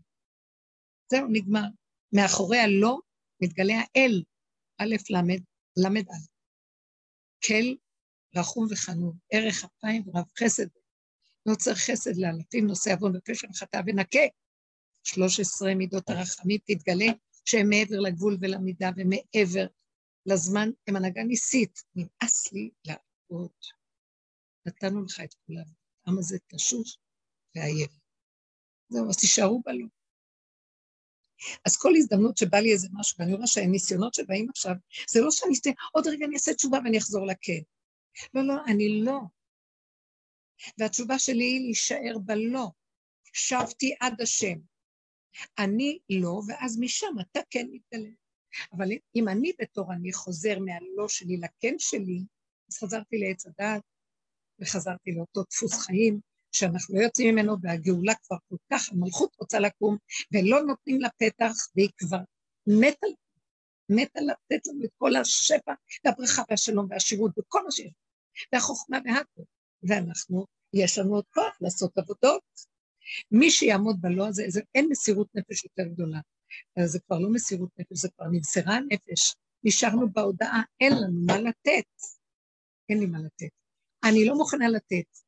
זהו, נגמר. מאחורי הלא מתגלה האל, א' ל', ל' א'. כל רחום וחנון, ערך אפיים ורב חסד. נוצר חסד לאלפים, נושא עוון ופשע וחטא ונקה. שלוש עשרה מידות הרחמים תתגלה שהם מעבר לגבול ולמידה ומעבר לזמן, הם הנהגה ניסית. נמאס לי לעבוד. נתנו לך את כולם. העם הזה תשוש ועייף. זהו, אז תישארו בלו. אז כל הזדמנות שבא לי איזה משהו, ואני רואה שהניסיונות שבאים עכשיו, זה לא שאני אסתכל, עוד רגע אני אעשה תשובה ואני אחזור לכן. לא, לא, אני לא. והתשובה שלי היא להישאר בלא. שבתי עד השם. אני לא, ואז משם אתה כן מתגלה. אבל אם אני בתור אני חוזר מהלא שלי לכן שלי, אז חזרתי לעץ הדעת, וחזרתי לאותו דפוס חיים, שאנחנו לא יוצאים ממנו, והגאולה כבר כל כך, המלכות רוצה לקום, ולא נותנים לה פתח, והיא כבר מתה, מתה לתת לנו את כל השפע, והברכה והשלום והשירות, וכל מה שיש, והחוכמה והכל. ואנחנו, יש לנו עוד כוח לעשות עבודות. מי שיעמוד בלא הזה, זה, אין מסירות נפש יותר גדולה. זה כבר לא מסירות נפש, זה כבר נמסרה הנפש. נשארנו בהודעה, אין לנו מה לתת. אין לי מה לתת. אני לא מוכנה לתת.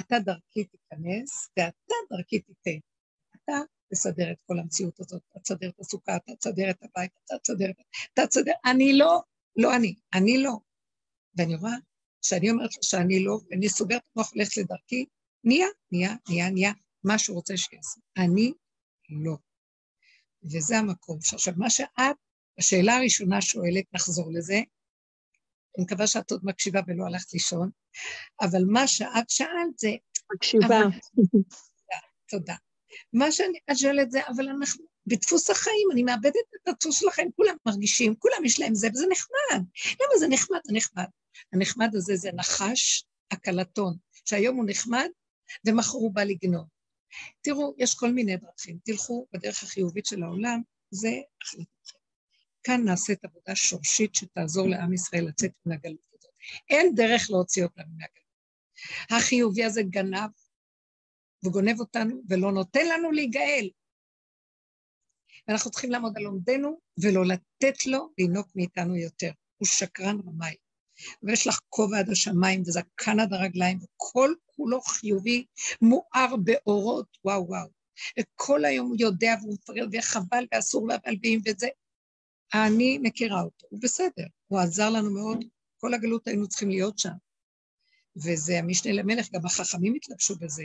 אתה דרכי תיכנס, ואתה דרכי תיתן. אתה תסדר את כל המציאות הזאת, אתה תסדר את הסוכה, אתה תסדר את הבית, אתה תסדר, אתה תסדר, אני לא, לא אני, אני לא. ואני רואה שאני אומרת לו שאני לא, ואני סוגרת את המוח, הולכת לדרכי, נהיה, נהיה, נהיה, נהיה, מה שהוא רוצה שיעשה. אני לא. וזה המקום. עכשיו, מה שאת, השאלה הראשונה שואלת, נחזור לזה, אני מקווה שאת עוד מקשיבה ולא הלכת לישון, אבל מה שאת שאלת זה... מקשיבה. אבל... <laughs> תודה. מה שאני שואלת זה, אבל אנחנו, בדפוס החיים, אני מאבדת את הדפוס שלכם, כולם מרגישים, כולם יש להם זה, וזה נחמד. למה זה נחמד? זה נחמד. הנחמד הזה זה נחש הקלטון, שהיום הוא נחמד ומחר הוא בא לגנוב. תראו, יש כל מיני דרכים. תלכו בדרך החיובית של העולם, זה החלטתכם. כאן נעשית עבודה שורשית שתעזור לעם ישראל לצאת מן הגלות הזאת. אין דרך להוציא אותנו מהגלות. החיובי הזה גנב, וגונב אותנו, ולא נותן לנו להיגאל. ואנחנו צריכים לעמוד על עומדנו, ולא לתת לו לינוק מאיתנו יותר. הוא שקרן רמאי. ויש לך כובע עד השמיים וזקן עד הרגליים, וכל כולו חיובי, מואר באורות, וואו וואו. וכל היום הוא יודע והוא מפרד, וחבל ואסור והבלבים וזה. אני מכירה אותו, הוא בסדר, הוא עזר לנו מאוד, כל הגלות היינו צריכים להיות שם. וזה המשנה למלך, גם החכמים התלבשו בזה.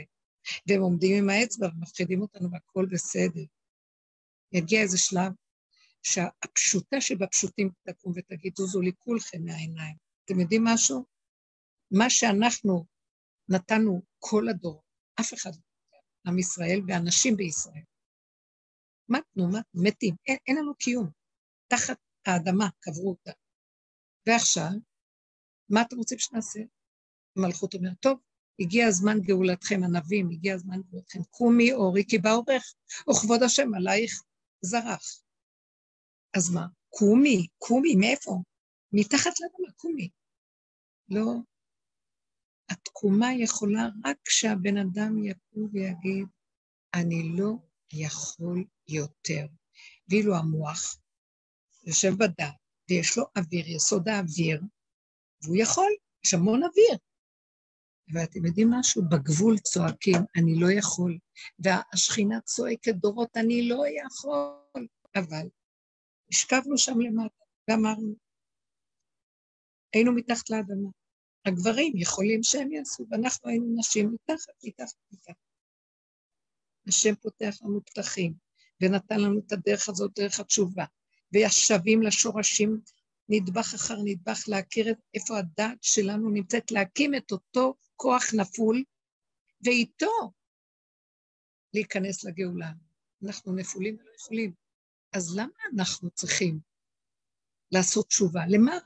והם עומדים עם האצבע ומפחידים אותנו והכל בסדר. יגיע איזה שלב שהפשוטה שבפשוטים תקום ותגיד, זוזו לי כולכם מהעיניים. אתם יודעים משהו? מה שאנחנו נתנו כל הדור, אף אחד לא עם ישראל ואנשים בישראל. מתנו, מתנו, מתים, אין, אין לנו קיום. תחת האדמה קברו אותה. ועכשיו, מה אתם רוצים שנעשה? המלכות אומרת, טוב, הגיע הזמן גאולתכם, הנביאים, הגיע הזמן גאולתכם. קומי אורי כי באורך, וכבוד השם עלייך זרח. אז מה? קומי, קומי, מאיפה? מתחת לאדמה, קומי. לא. התקומה יכולה רק כשהבן אדם יקום ויגיד, אני לא יכול יותר. ואילו המוח יושב בדעת, ויש לו אוויר, יסוד האוויר, והוא יכול, יש המון אוויר. ואתם יודעים משהו? בגבול צועקים, אני לא יכול, והשכינה צועקת דורות, אני לא יכול, אבל השכבנו שם למטה ואמרנו, היינו מתחת לאדמה. הגברים יכולים שהם יעשו, ואנחנו היינו נשים מתחת, מתחת, מתחת. השם פותח לנו פתחים, ונתן לנו את הדרך הזאת, דרך התשובה, וישבים לשורשים נדבך אחר נדבך, להכיר את איפה הדעת שלנו נמצאת, להקים את אותו כוח נפול, ואיתו להיכנס לגאולה. אנחנו נפולים ולא יכולים. אז למה אנחנו צריכים לעשות תשובה? למה?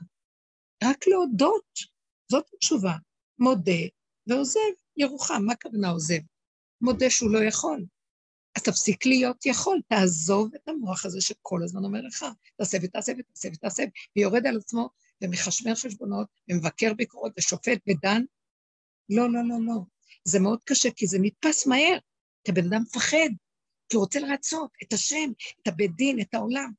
רק להודות, זאת התשובה. מודה ועוזב ירוחם. מה הכוונה עוזב? מודה שהוא לא יכול. אז תפסיק להיות יכול, תעזוב את המוח הזה שכל הזמן אומר לך, תעשה ותעשה ותעשה ותעשה, ויורד על עצמו ומחשמר חשבונות, ומבקר ביקורות ושופט ודן. לא, לא, לא, לא. זה מאוד קשה, כי זה נתפס מהר, כי הבן אדם מפחד, כי הוא רוצה לרצות את השם, את הבית דין, את העולם.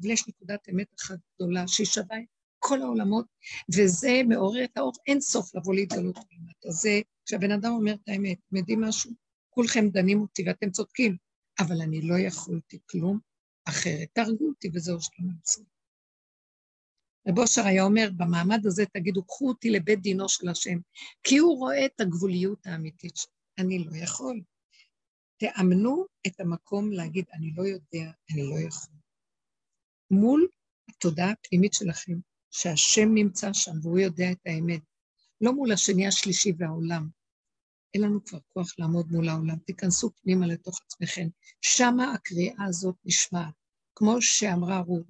אבל יש נקודת אמת אחת גדולה שהיא שווה את כל העולמות, וזה מעורר את האור אין סוף לבוא להתגלות למטה. זה כשהבן אדם אומר את האמת, אתם יודעים משהו? כולכם דנים אותי ואתם צודקים, אבל אני לא יכולתי כלום אחרת. תהרגו אותי וזהו שלום עצמי. רב אושר היה אומר, במעמד הזה תגידו, קחו אותי לבית דינו של השם, כי הוא רואה את הגבוליות האמיתית שלי. אני לא יכול. תאמנו את המקום להגיד, אני לא יודע, אני לא יכול. מול התודעה הפנימית שלכם, שהשם נמצא שם והוא יודע את האמת, לא מול השני השלישי והעולם. אין לנו כבר כוח לעמוד מול העולם, תיכנסו פנימה לתוך עצמכם. שמה הקריאה הזאת נשמעת. כמו שאמרה רות,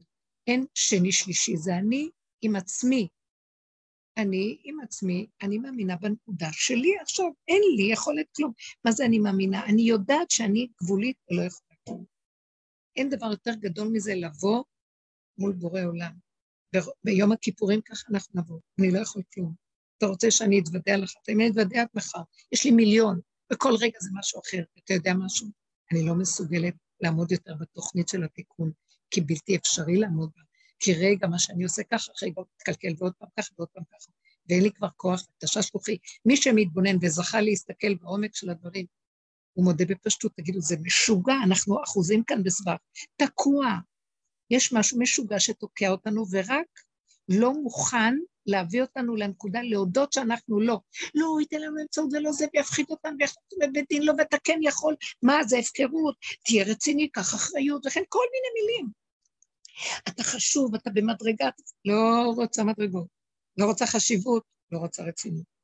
אין שני שלישי, זה אני עם עצמי. אני עם עצמי, אני מאמינה בנקודה שלי עכשיו, אין לי יכולת כלום. מה זה אני מאמינה? אני יודעת שאני גבולית ולא יכולה כלום. אין דבר יותר גדול מזה לבוא מול בורא עולם. ביום הכיפורים ככה אנחנו נבוא, אני לא יכול כלום. אתה רוצה שאני אתוודע לך, אני אתוודע את מחר, יש לי מיליון, וכל רגע זה משהו אחר. אתה יודע משהו? אני לא מסוגלת לעמוד יותר בתוכנית של התיקון, כי בלתי אפשרי לעמוד בה. כי רגע, מה שאני עושה ככה, רגע, מתקלקל, ועוד פעם ככה, ועוד פעם ככה. ואין לי כבר כוח, תשש כוחי. מי שמתבונן וזכה להסתכל בעומק של הדברים, הוא מודה בפשטות, תגידו, זה משוגע, אנחנו אחוזים כאן בסבך. תקוע. יש משהו משוגע שתוקע אותנו, ורק לא מוכן להביא אותנו לנקודה, להודות שאנחנו לא. לא, הוא ייתן לנו אמצעות ולא זה, ויפחיד אותנו, ויחליט בבית דין, לא, ואתה כן יכול, מה, זה הפקרות, תהיה רציני, קח אחריות, וכן כל מיני מילים. אתה חשוב, אתה במדרגה, לא רוצה מדרגות, לא רוצה חשיבות, לא רוצה רצינות.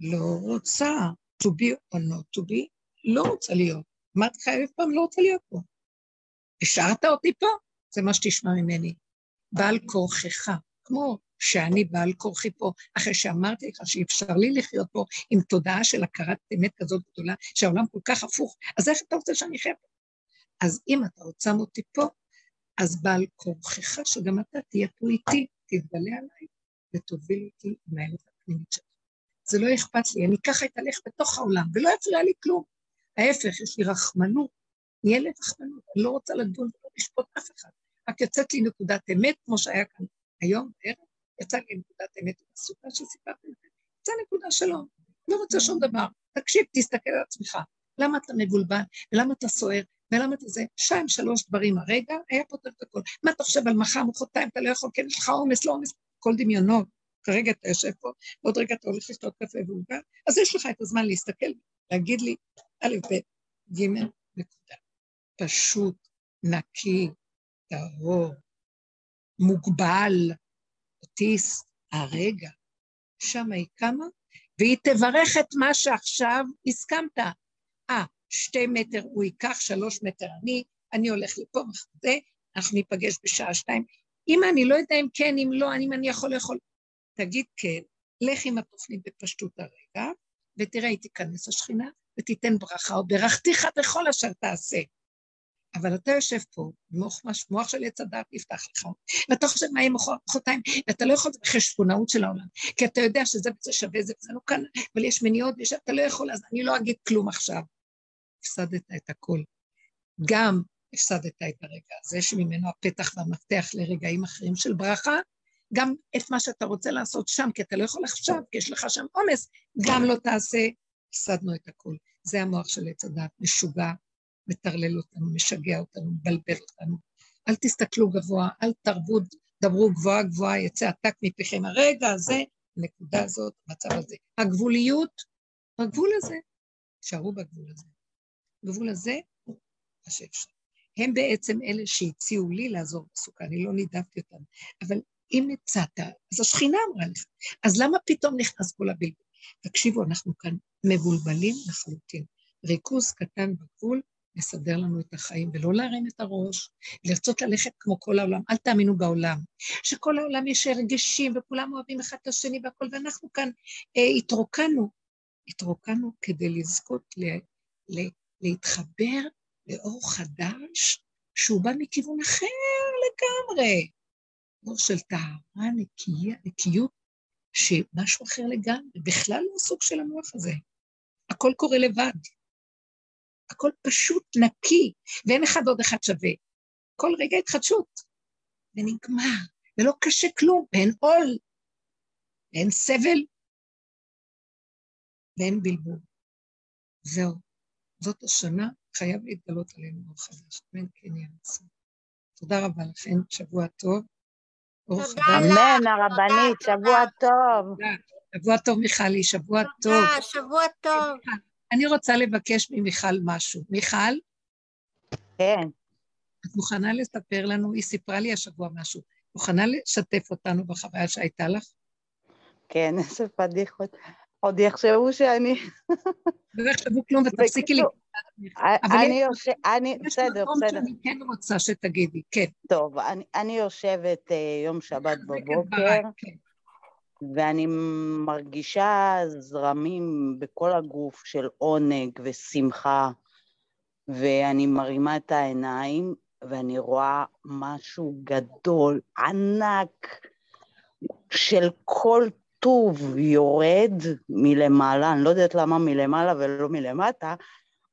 לא רוצה to be or not to be, לא רוצה להיות. אמרתי לך אלף פעם, לא רוצה להיות פה. השארת אותי פה, זה מה שתשמע ממני. בעל כורכך, כמו שאני בעל כורחי פה, אחרי שאמרתי לך שאי אפשר לי לחיות פה עם תודעה של הכרת אמת כזאת גדולה, שהעולם כל כך הפוך, אז איך אתה רוצה שאני אחיה פה? אז אם אתה רוצה אותי פה, אז בעל כורחך שגם אתה תהיה פה איתי, תתגלה עליי ותוביל אותי עם הפנימית שלך. זה לא אכפת לי, אני ככה אתהלך בתוך העולם, ולא יפריע לי כלום. ההפך, יש לי רחמנות, נהיה לי רחמנות, אני לא רוצה לדון ולא לשפוט אף אחד. רק יוצאת לי נקודת אמת, כמו שהיה כאן היום, בערב, יצא לי נקודת אמת בסוכה שסיפרתי לכם, יצא נקודה שלא, לא רוצה שום דבר. תקשיב, תסתכל על עצמך. למה אתה מבולבל, ולמה אתה סוער, ולמה אתה זה? שתיים, שלוש דברים הרגע, היה פותר את הכל. מה אתה חושב על מחר, מחרתיים, אתה לא יכול, כן, יש לך עומס, לא עומס, כל דמיונות. כרגע אתה יושב פה, ועוד רגע אתה הולך לשתות קפה ועוגה, אז יש לך את הזמן להסתכל, להגיד לי, א', ב', ג', נקודה. פשוט, נקי, טהור, מוגבל, אוטיסט, הרגע. שם היא קמה, והיא תברך את מה שעכשיו הסכמת. אה, שתי מטר הוא ייקח, שלוש מטר אני, אני הולך לפה וכזה, אנחנו ניפגש בשעה שתיים. אם אני לא יודע אם כן, אם לא, אם אני יכול לאכול, תגיד כן, לך עם התוכנית בפשטות הרגע, ותראה, היא תיכנס השכינה ותיתן ברכה, או ברכתיך בכל אשר תעשה. אבל אתה יושב פה, מוח, מוח של עץ הדעת נפתח לך, ואתה חושב מה יהיה מחרתיים, ואתה לא יכול לעשות בחשבונאות של העולם, כי אתה יודע שזה וזה שווה, זה וזה לא כאן, אבל יש מניעות, ואתה לא יכול, אז אני לא אגיד כלום עכשיו. הפסדת את הכל. גם הפסדת את הרגע הזה, שממנו הפתח והמפתח לרגעים אחרים של ברכה, גם את מה שאתה רוצה לעשות שם, כי אתה לא יכול עכשיו, כי יש לך שם עומס, גם לא תעשה, הפסדנו את הכול. זה המוח של עץ הדת, משוגע, מטרלל אותנו, משגע אותנו, מבלבל אותנו. אל תסתכלו גבוה, אל תרבו, דברו גבוהה גבוהה, יצא עתק מפיכם. הרגע הזה, הנקודה הזאת, המצב הזה. הגבוליות, בגבול הזה, תשארו בגבול הזה. בגבול הזה, מה שאפשר. הם בעצם אלה שהציעו לי לעזור בסוכה, אני לא נידבתי אותם. אבל אם הצעת, אז השכינה אמרה לך. אז למה פתאום נכנס כל הבלבול? תקשיבו, אנחנו כאן מבולבלים לחלוטין. ריכוז קטן בגבול לסדר לנו את החיים, ולא להרים את הראש, לרצות ללכת כמו כל העולם. אל תאמינו בעולם, שכל העולם יש הרגשים וכולם אוהבים אחד את השני והכול, ואנחנו כאן אה, התרוקנו, התרוקנו כדי לזכות ל, ל, להתחבר לאור חדש, שהוא בא מכיוון אחר לגמרי. אור של טהרה, נקייה, נקיות, שמשהו אחר לגמרי, בכלל לא סוג של המוח הזה. הכל קורה לבד. הכל פשוט נקי, ואין אחד עוד אחד שווה. כל רגע התחדשות, ונגמר, ולא קשה כלום, ואין עול, ואין סבל, ואין בלבול. זהו, זאת השנה, חייב להתגלות עלינו אור חדש. אמן כן יעצור. תודה רבה לכם, שבוע טוב. אמן, הרבנית, שבוע טוב. שבוע טוב, מיכלי, שבוע טוב. תודה, שבוע טוב. אני רוצה לבקש ממיכל משהו. מיכל? כן. את מוכנה לספר לנו, היא סיפרה לי השבוע משהו, מוכנה לשתף אותנו בחוויה שהייתה לך? כן, <laughs> איזה פדיחות. עוד יחשבו שאני... <laughs> לא יחשבו כלום ותפסיקי לי. אני יושב... אני... בסדר, בסדר. יש מקום שאני כן רוצה שתגידי, כן. טוב, אני יושבת אה, יום שבת בבוקר, כן. ואני מרגישה זרמים בכל הגוף של עונג ושמחה, ואני מרימה את העיניים, ואני רואה משהו גדול, ענק, של כל טוב יורד מלמעלה, אני לא יודעת למה מלמעלה ולא מלמטה,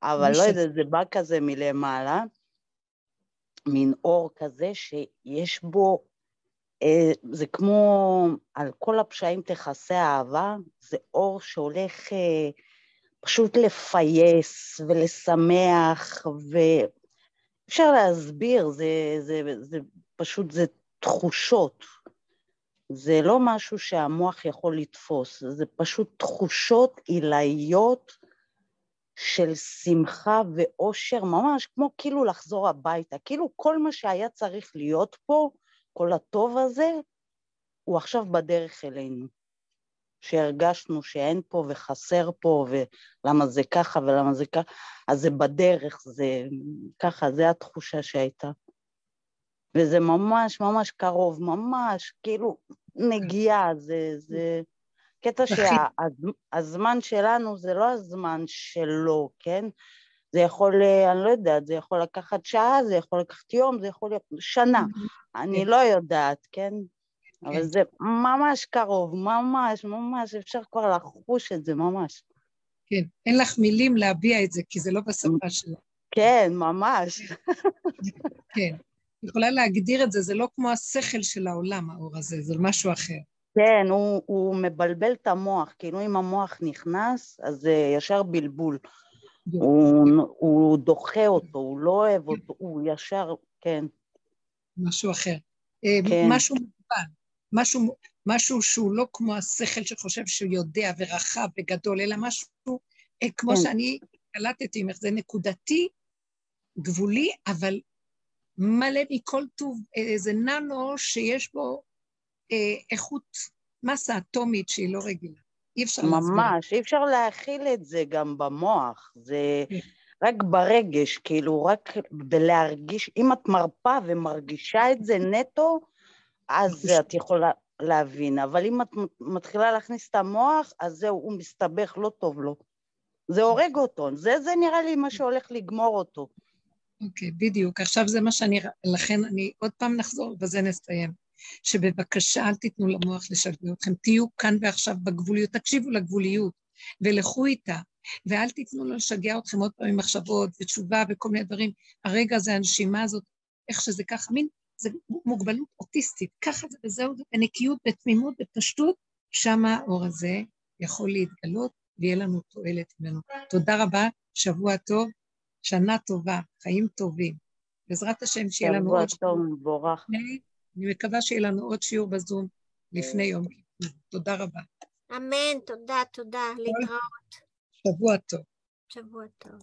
אבל לא יודעת, זה בא כזה מלמעלה, מין אור כזה שיש בו זה כמו על כל הפשעים תכסה אהבה, זה אור שהולך אה, פשוט לפייס ולשמח, ואפשר להסביר, זה, זה, זה פשוט, זה תחושות. זה לא משהו שהמוח יכול לתפוס, זה פשוט תחושות עילאיות של שמחה ואושר, ממש כמו כאילו לחזור הביתה, כאילו כל מה שהיה צריך להיות פה, כל הטוב הזה, הוא עכשיו בדרך אלינו. שהרגשנו שאין פה וחסר פה, ולמה זה ככה ולמה זה ככה, אז זה בדרך, זה ככה, זו התחושה שהייתה. וזה ממש ממש קרוב, ממש, כאילו, נגיעה, זה, זה קטע שהזמן שלנו זה לא הזמן שלו, כן? זה יכול, אה, אני לא יודעת, זה יכול לקחת שעה, זה יכול לקחת יום, זה יכול להיות שנה, mm-hmm. אני כן. לא יודעת, כן? אבל כן. זה ממש קרוב, ממש, ממש, אפשר כבר לחוש את זה, ממש. כן, אין לך מילים להביע את זה, כי זה לא בשפה שלו. כן, ממש. <laughs> כן. יכולה להגדיר את זה, זה לא כמו השכל של העולם, האור הזה, זה משהו אחר. כן, הוא, הוא מבלבל את המוח, כאילו אם המוח נכנס, אז זה ישר בלבול. הוא, הוא דוחה אותו, הוא לא אוהב אותו, הוא ישר, כן. משהו אחר. אה, כן. משהו מוגבל, משהו, משהו שהוא לא כמו השכל שחושב שהוא יודע ורחב וגדול, אלא משהו אה, כמו כן. שאני קלטתי ממך, זה נקודתי, גבולי, אבל מלא מכל טוב, איזה ננו שיש בו אה, איכות מסה אטומית שהיא לא רגילה. אי אפשר להסביר. ממש, אי אפשר להכיל את זה גם במוח. זה כן. רק ברגש, כאילו, רק בלהרגיש, אם את מרפה ומרגישה את זה נטו, אז את יכולה להבין. אבל אם את מתחילה להכניס את המוח, אז זהו, הוא מסתבך, לא טוב לו. זה הורג אותו, זה, זה נראה לי מה שהולך לגמור אותו. אוקיי, okay, בדיוק. עכשיו זה מה שאני... לכן אני עוד פעם נחזור, ובזה נסיים. שבבקשה אל תיתנו למוח לשגע אתכם, תהיו כאן ועכשיו בגבוליות, תקשיבו לגבוליות ולכו איתה, ואל תיתנו לו לשגע אתכם עוד פעם עם מחשבות ותשובה וכל מיני דברים. הרגע הזה, הנשימה הזאת, איך שזה ככה, מין, זה מוגבלות אוטיסטית, ככה זה וזהו, בנקיות, בתמימות, בפשטות, שם האור הזה יכול להתגלות ויהיה לנו תועלת ממנו. תודה רבה, שבוע טוב, שנה טובה, חיים טובים. בעזרת השם שיהיה לנו עוד... שבוע טוב, מבורך. אני מקווה שיהיה לנו עוד שיעור בזום לפני יום כיפור. תודה רבה. אמן, תודה, תודה, להתראות. שבוע טוב. שבוע טוב.